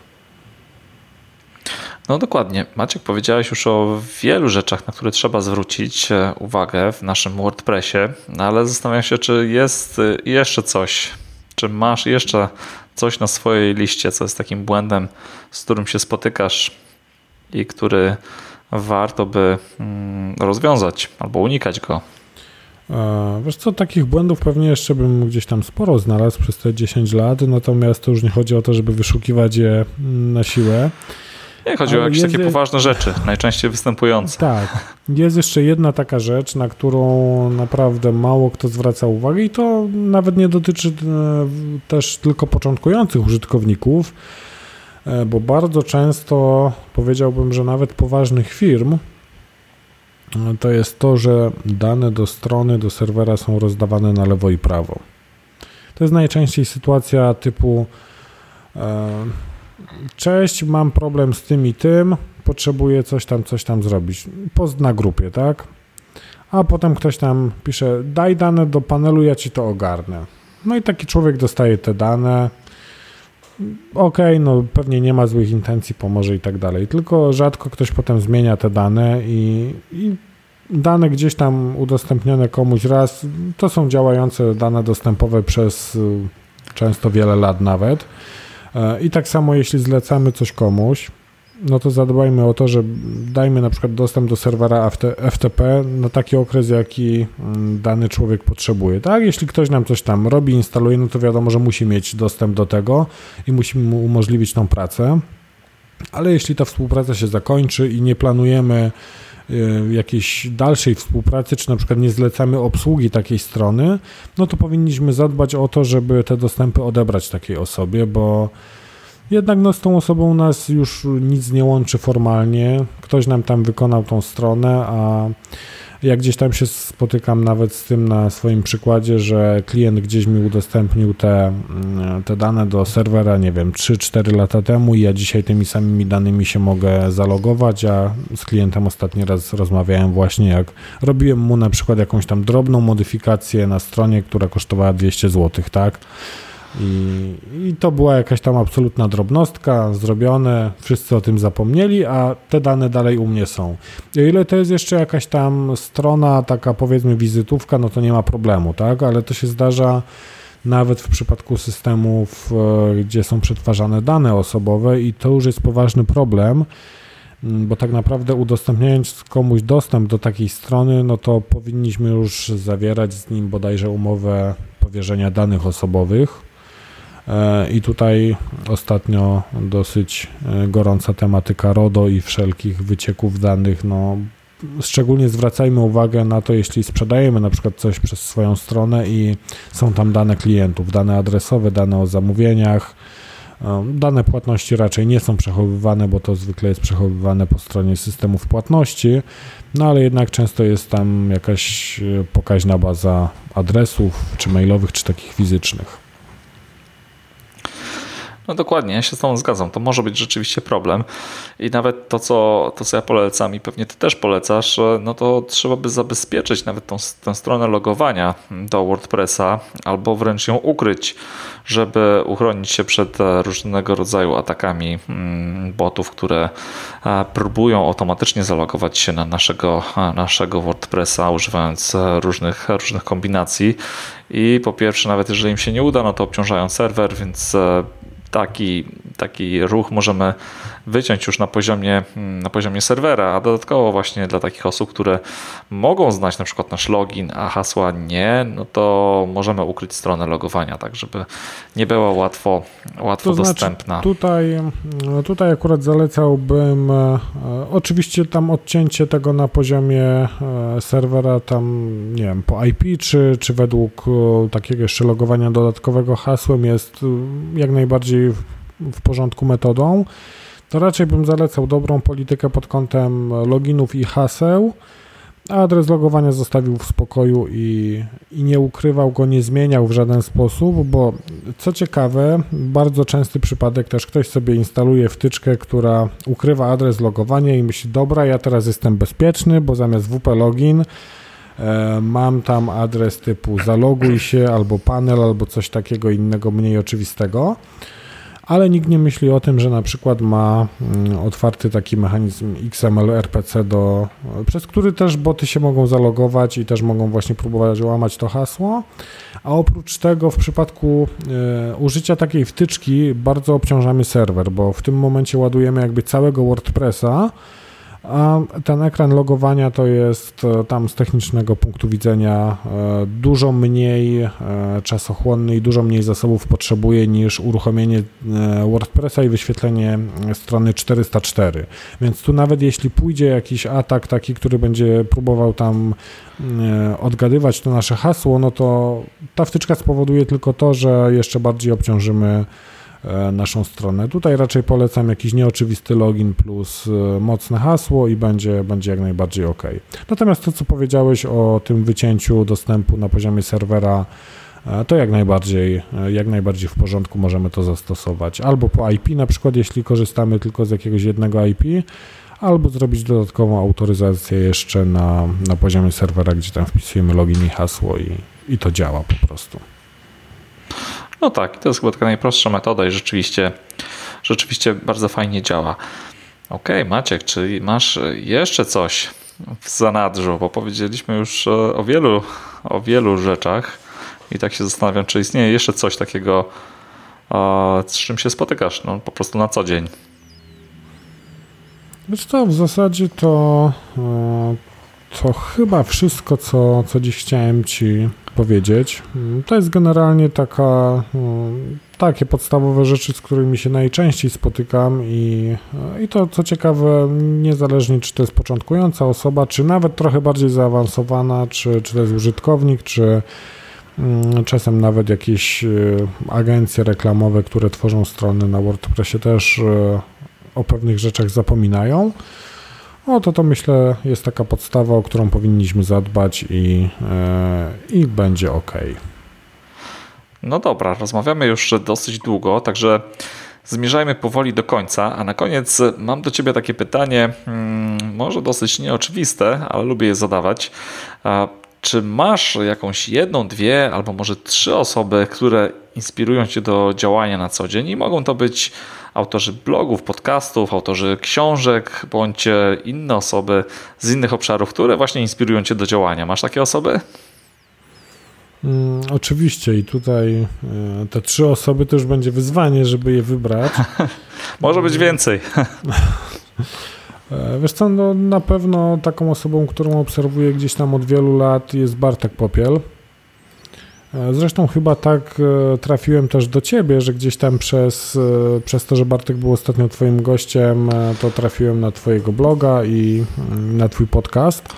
No dokładnie. Maciek, powiedziałeś już o wielu rzeczach, na które trzeba zwrócić e, uwagę w naszym WordPressie, no ale zastanawiam się, czy jest e, jeszcze coś, czy masz jeszcze coś na swojej liście, co jest takim błędem, z którym się spotykasz i który warto by mm, rozwiązać albo unikać go. E, wiesz co, takich błędów pewnie jeszcze bym gdzieś tam sporo znalazł przez te 10 lat, natomiast to już nie chodzi o to, żeby wyszukiwać je mm, na siłę. Nie, chodzi Ale o jakieś jest... takie poważne rzeczy, najczęściej występujące. Tak. Jest jeszcze jedna taka rzecz, na którą naprawdę mało kto zwraca uwagę i to nawet nie dotyczy e, też tylko początkujących użytkowników, E, bo bardzo często powiedziałbym, że nawet poważnych firm e, to jest to, że dane do strony, do serwera są rozdawane na lewo i prawo. To jest najczęściej sytuacja typu cześć, mam problem z tym i tym, potrzebuję coś tam, coś tam zrobić. Post na grupie, tak? A potem ktoś tam pisze, daj dane do panelu, ja ci to ogarnę. No i taki człowiek dostaje te dane, okej, okay, no pewnie nie ma złych intencji, pomoże i tak dalej, tylko rzadko ktoś potem zmienia te dane i, i dane gdzieś tam udostępnione komuś raz, to są działające dane dostępowe przez y, często wiele lat nawet. E, I tak samo jeśli zlecamy coś komuś, no to zadbajmy o to, że dajmy na przykład dostęp do serwera FTP na taki okres, jaki mm, dany człowiek potrzebuje. Tak, jeśli ktoś nam coś tam robi, instaluje, no to wiadomo, że musi mieć dostęp do tego i musimy mu umożliwić tą pracę. Ale jeśli ta współpraca się zakończy i nie planujemy jakiejś dalszej współpracy, czy na przykład nie zlecamy obsługi takiej strony, no to powinniśmy zadbać o to, żeby te dostępy odebrać takiej osobie, bo jednak no, z tą osobą nas już nic nie łączy formalnie. Ktoś nam tam wykonał tą stronę, a jak gdzieś tam się spotykam nawet z tym na swoim przykładzie, że klient gdzieś mi udostępnił te, mm, te dane do serwera, nie wiem, 3-4 lata temu i ja dzisiaj tymi samymi danymi się mogę zalogować, a z klientem ostatni raz rozmawiałem właśnie jak robiłem mu na przykład jakąś tam drobną modyfikację na stronie, która kosztowała 200 zł, tak? I, I, to była jakaś tam absolutna drobnostka, zrobione, wszyscy o tym zapomnieli, a te dane dalej u mnie są. I o ile to jest jeszcze jakaś tam strona, taka powiedzmy wizytówka, no to nie ma problemu, tak? Ale to się zdarza nawet w przypadku systemów, e, gdzie są przetwarzane dane osobowe i to już jest poważny problem, bo tak naprawdę udostępniając komuś dostęp do takiej strony, no to powinniśmy już zawierać z nim bodajże umowę powierzenia danych osobowych I tutaj ostatnio dosyć e, gorąca tematyka RODO i wszelkich wycieków danych. No, szczególnie zwracajmy uwagę na to, jeśli sprzedajemy na przykład coś przez swoją stronę i są tam dane klientów, dane adresowe, dane o zamówieniach. E, dane płatności raczej nie są przechowywane, bo to zwykle jest przechowywane po stronie systemów płatności, no ale jednak często jest tam jakaś pokaźna baza adresów, czy mailowych, czy takich fizycznych. No dokładnie, ja się z tą zgadzam. To może być rzeczywiście problem. I nawet to, co, to, co ja polecam i pewnie ty też polecasz, no to trzeba by zabezpieczyć nawet tą, tę stronę logowania do WordPressa albo wręcz ją ukryć, żeby uchronić się przed e, różnego rodzaju atakami mm, botów, które e, próbują automatycznie zalogować się na naszego, e, naszego WordPressa używając różnych, różnych kombinacji. I po pierwsze, nawet jeżeli im się nie uda, no to obciążają serwer, więc taki, taki ruch możemy wyciąć już na poziomie, mm, na poziomie serwera, a dodatkowo właśnie dla takich osób, które mogą znać na przykład nasz login, a hasła nie, no to możemy ukryć stronę logowania, tak żeby nie była łatwo, łatwo to dostępna. Znaczy tutaj, tutaj akurat zalecałbym e, oczywiście tam odcięcie tego na poziomie e, serwera tam, nie wiem, po IP, czy, czy według e, takiego jeszcze logowania dodatkowego hasłem jest jak najbardziej w porządku metodą to raczej bym zalecał dobrą politykę pod kątem loginów i haseł, a adres logowania zostawił w spokoju i, i nie ukrywał go, nie zmieniał w żaden sposób, bo co ciekawe, bardzo częsty przypadek też ktoś sobie instaluje wtyczkę, która ukrywa adres logowania i myśli, dobra, ja teraz jestem bezpieczny, bo zamiast WP login e, mam tam adres typu zaloguj się albo panel albo coś takiego innego mniej oczywistego ale nikt nie myśli o tym, że na przykład ma mm, otwarty taki mechanizm XML RPC, do, przez który też boty się mogą zalogować i też mogą właśnie próbować łamać to hasło. A oprócz tego w przypadku y, użycia takiej wtyczki bardzo obciążamy serwer, bo w tym momencie ładujemy jakby całego WordPressa, a ten ekran logowania to jest e, tam z technicznego punktu widzenia e, dużo mniej e, czasochłonny i dużo mniej zasobów potrzebuje niż uruchomienie WordPressa i wyświetlenie strony 404. Więc tu nawet jeśli pójdzie jakiś atak taki, który będzie próbował tam odgadywać to nasze hasło, no to ta wtyczka spowoduje tylko to, że jeszcze bardziej obciążymy naszą stronę. Tutaj raczej polecam jakiś nieoczywisty login plus e, mocne hasło i będzie, będzie jak najbardziej ok. Natomiast to, co powiedziałeś o tym wycięciu dostępu na poziomie serwera, e, to jak najbardziej, jak najbardziej w porządku możemy to zastosować. Albo po IP, na przykład jeśli korzystamy tylko z jakiegoś jednego IP, albo zrobić dodatkową autoryzację jeszcze na, na poziomie serwera, gdzie tam wpisujemy login i hasło i, i to działa po prostu. No tak, to jest chyba taka najprostsza metoda i rzeczywiście, rzeczywiście bardzo fajnie działa. Ok, Maciek, czyli masz jeszcze coś w zanadrzu, bo powiedzieliśmy już o wielu, o wielu rzeczach i tak się zastanawiam, czy istnieje jeszcze coś takiego, z czym się spotykasz no, po prostu na co dzień. Wiesz co, w zasadzie to, e, to chyba wszystko, co, co dziś chciałem Ci powiedzieć. To jest generalnie taka, takie podstawowe rzeczy, z którymi się najczęściej spotykam i, i to co ciekawe, niezależnie czy to jest początkująca osoba, czy nawet trochę bardziej zaawansowana, czy, czy to jest użytkownik, czy mm, czasem nawet jakieś e, agencje reklamowe, które tworzą strony na WordPressie też e, o pewnych rzeczach zapominają. No to to myślę jest taka podstawa, o którą powinniśmy zadbać i, yy, i będzie ok. No dobra, rozmawiamy już dosyć długo, także zmierzajmy powoli do końca. A na koniec mam do Ciebie takie pytanie, hmm, może dosyć nieoczywiste, ale lubię je zadawać. Czy masz jakąś jedną, dwie albo może trzy osoby, które inspirują Cię do działania na co dzień i mogą to być autorzy blogów, podcastów, autorzy książek bądź inne osoby z innych obszarów, które właśnie inspirują Cię do działania. Masz takie osoby? Mm, oczywiście i tutaj e, te trzy osoby to już będzie wyzwanie, żeby je wybrać. Może być więcej. E, wiesz co, no, na pewno taką osobą, którą obserwuję gdzieś tam od wielu lat jest Bartek Popiel. E, zresztą chyba tak e, trafiłem też do ciebie, że gdzieś tam przez, przez to, że Bartek był ostatnio twoim gościem, to trafiłem na twojego bloga i mm, na twój podcast.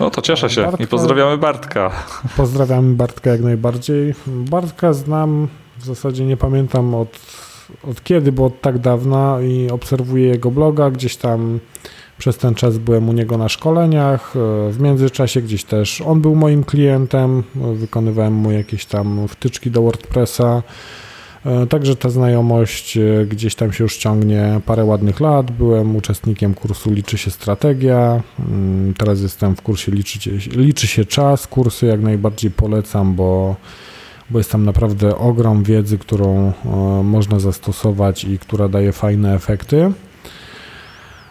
No to cieszę się Bartka, i pozdrawiamy Bartka. Pozdrawiamy Bartka jak najbardziej. Bartka znam, w zasadzie nie pamiętam od, od kiedy, bo od tak dawna i obserwuję jego bloga, gdzieś tam przez ten czas byłem u niego na szkoleniach. E, w międzyczasie gdzieś też on był moim klientem, wykonywałem mu jakieś tam wtyczki do WordPressa. E, także ta znajomość e, gdzieś tam się już ciągnie parę ładnych lat. Byłem uczestnikiem kursu Liczy się strategia. Mm, teraz jestem w kursie Liczy, liczy się czas. Kursy jak najbardziej polecam, bo, bo jest tam naprawdę ogrom wiedzy, którą można zastosować i która daje fajne efekty.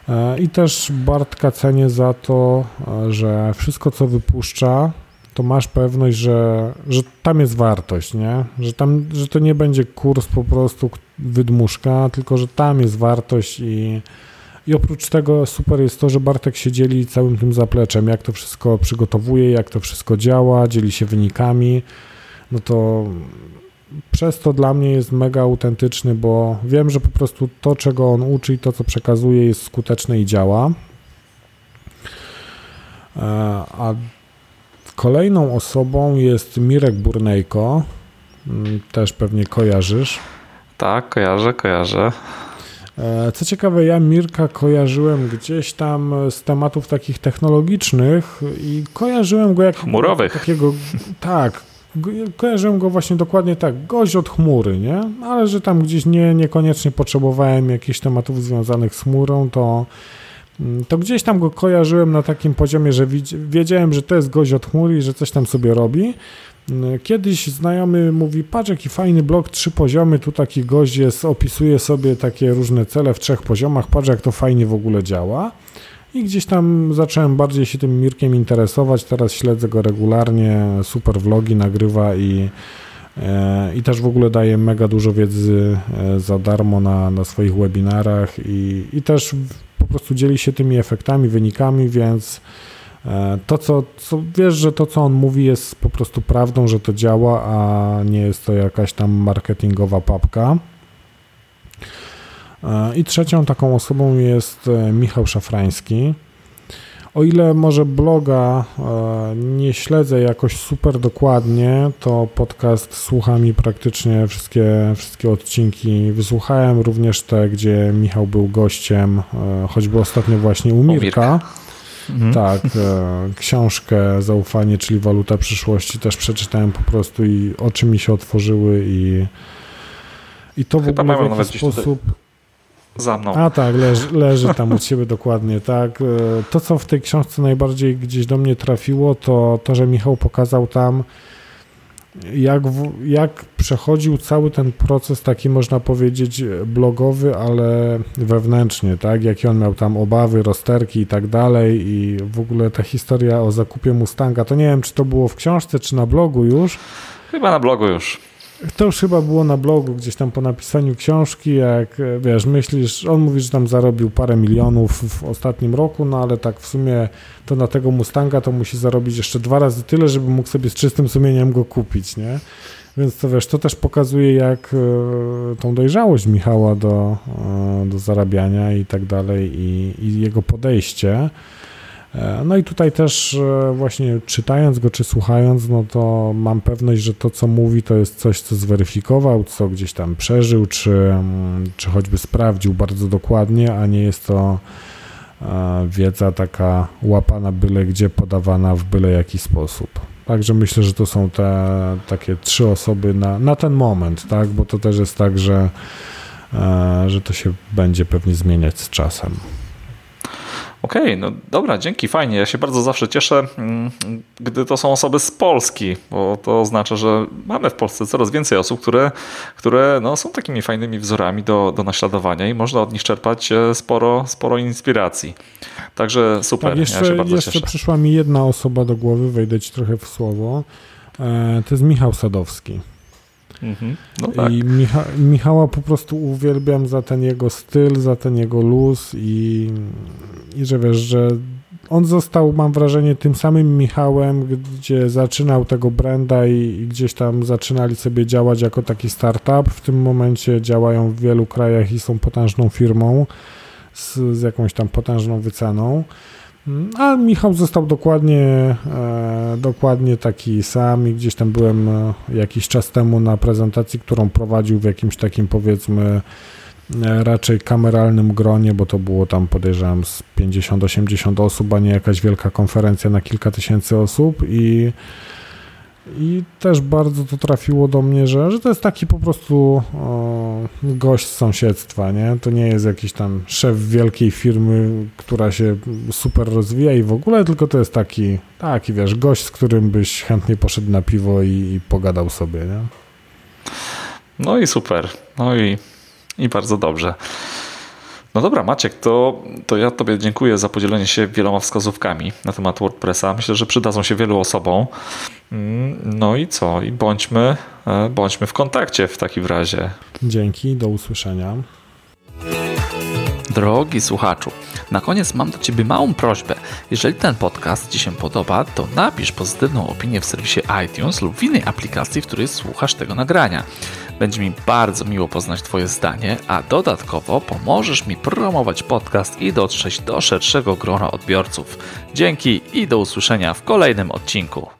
E, I też Bartka cenię za to, e, że wszystko co wypuszcza, to masz pewność, że, że tam jest wartość, nie? Że, tam, że to nie będzie kurs po prostu wydmuszka, tylko że tam jest wartość i, i oprócz tego super jest to, że Bartek się dzieli całym tym zapleczem, jak to wszystko przygotowuje, jak to wszystko działa, dzieli się wynikami. No to przez to dla mnie jest mega autentyczny, bo wiem, że po prostu to, czego on uczy i to, co przekazuje, jest skuteczne i działa. E, a kolejną osobą jest Mirek Burnejko. Mm, też pewnie kojarzysz. Tak, kojarzę, kojarzę. E, co ciekawe, ja Mirka kojarzyłem gdzieś tam z tematów takich technologicznych i kojarzyłem go jak chmurowych. Takiego, tak, kojarzyłem go właśnie dokładnie tak, gość od chmury, nie? Ale że tam gdzieś nie, niekoniecznie potrzebowałem jakichś tematów związanych z chmurą, to, mm, to gdzieś tam go kojarzyłem na takim poziomie, że wiedziałem, że to jest gość od chmury i że coś tam sobie robi. Mm, kiedyś znajomy mówi, patrz jaki fajny blok, trzy poziomy, tu taki gość jest, opisuje sobie takie różne cele w trzech poziomach, patrz jak to fajnie w ogóle działa. I gdzieś tam zacząłem bardziej się tym Mirkiem interesować, teraz śledzę go regularnie, super vlogi nagrywa i, e, i też w ogóle daje mega dużo wiedzy e, za darmo na, na swoich webinarach i, i też po prostu dzieli się tymi efektami, wynikami, więc e, to, co, co wiesz, że to, co on mówi, jest po prostu prawdą, że to działa, a nie jest to jakaś tam marketingowa papka. E, I trzecią taką osobą jest e, Michał Szafrański. O ile może bloga e, nie śledzę jakoś super dokładnie, to podcast słucham i praktycznie wszystkie, wszystkie odcinki wysłuchałem, również te, gdzie Michał był gościem, choćby ostatnio właśnie u Mirka. Mhm. Tak, książkę Zaufanie, czyli Waluta Przyszłości też przeczytałem po prostu i oczy mi się otworzyły i, i to Chyba w ogóle w jakiś sposób... Tutaj za mną. A tak, leży, leży tam u ciebie dokładnie, tak. E, to, co w tej książce najbardziej gdzieś do mnie trafiło, to to, że Michał pokazał tam, jak, w, jak przechodził cały ten proces taki, można powiedzieć, blogowy, ale wewnętrznie, tak, jakie on miał tam obawy, rozterki i tak dalej i w ogóle ta historia o zakupie Mustanga, to nie wiem, czy to było w książce, czy na blogu już. Chyba na blogu już. To już chyba było na blogu, gdzieś tam po napisaniu książki, jak e, wiesz, myślisz, on mówi, że tam zarobił parę milionów w ostatnim roku, no ale tak w sumie to na tego Mustanga to musi zarobić jeszcze dwa razy tyle, żeby mógł sobie z czystym sumieniem go kupić, nie? Więc to wiesz, to też pokazuje, jak e, tą dojrzałość Michała do, e, do zarabiania i tak dalej, i, i jego podejście. E, no i tutaj też e, właśnie czytając go czy słuchając, no to mam pewność, że to co mówi to jest coś, co zweryfikował, co gdzieś tam przeżył, czy, mm, czy choćby sprawdził bardzo dokładnie, a nie jest to e, wiedza taka łapana byle gdzie, podawana w byle jaki sposób. Także myślę, że to są te takie trzy osoby na, na ten moment, tak? Bo to też jest tak, że, że to się będzie pewnie zmieniać z czasem. Okej, okay, no dobra, dzięki, fajnie. Ja się bardzo zawsze cieszę, mm, gdy to są osoby z Polski, bo to oznacza, że mamy w Polsce coraz więcej osób, które, które no, są takimi fajnymi wzorami do, do naśladowania i można od nich czerpać e, sporo, sporo inspiracji. Także super, tak, jeszcze, ja się bardzo jeszcze cieszę. przyszła mi jedna osoba do głowy, wejdę ci trochę w słowo. E, to jest Michał Sadowski. Mhm. No tak. I Micha Michała po prostu uwielbiam za ten jego styl, za ten jego luz i, i że wiesz, że on został, mam wrażenie, tym samym Michałem, gdzie zaczynał tego branda i, i, gdzieś tam zaczynali sobie działać jako taki startup. W tym momencie działają w wielu krajach i są potężną firmą z, z jakąś tam potężną wyceną. A Michał został dokładnie, e, dokładnie taki sam i gdzieś tam byłem e, jakiś czas temu na prezentacji, którą prowadził w jakimś takim powiedzmy e, raczej kameralnym gronie, bo to było tam podejrzewam z 50-80 osób, a nie jakaś wielka konferencja na kilka tysięcy osób i i też bardzo to trafiło do mnie, że, że to jest taki po prostu gość z sąsiedztwa, nie? To nie jest jakiś tam szef wielkiej firmy, która się super rozwija i w ogóle, tylko to jest taki, taki wiesz, gość, z którym byś chętnie poszedł na piwo i, i pogadał sobie, nie? No i super. No i, i bardzo dobrze. No dobra, Maciek, to, to ja Tobie dziękuję za podzielenie się wieloma wskazówkami na temat WordPressa. Myślę, że przydadzą się wielu osobom. Mm, no i co? I bądźmy, e, bądźmy w kontakcie w takim razie. Dzięki, do usłyszenia. Drogi słuchaczu, na koniec mam do Ciebie małą prośbę. Jeżeli ten podcast Ci się podoba, to napisz pozytywną opinię w serwisie iTunes lub w innej aplikacji, w której słuchasz tego nagrania. Będzie mi bardzo miło poznać Twoje zdanie, a dodatkowo pomożesz mi promować podcast i dotrzeć do szerszego grona odbiorców. Dzięki i do usłyszenia w kolejnym odcinku.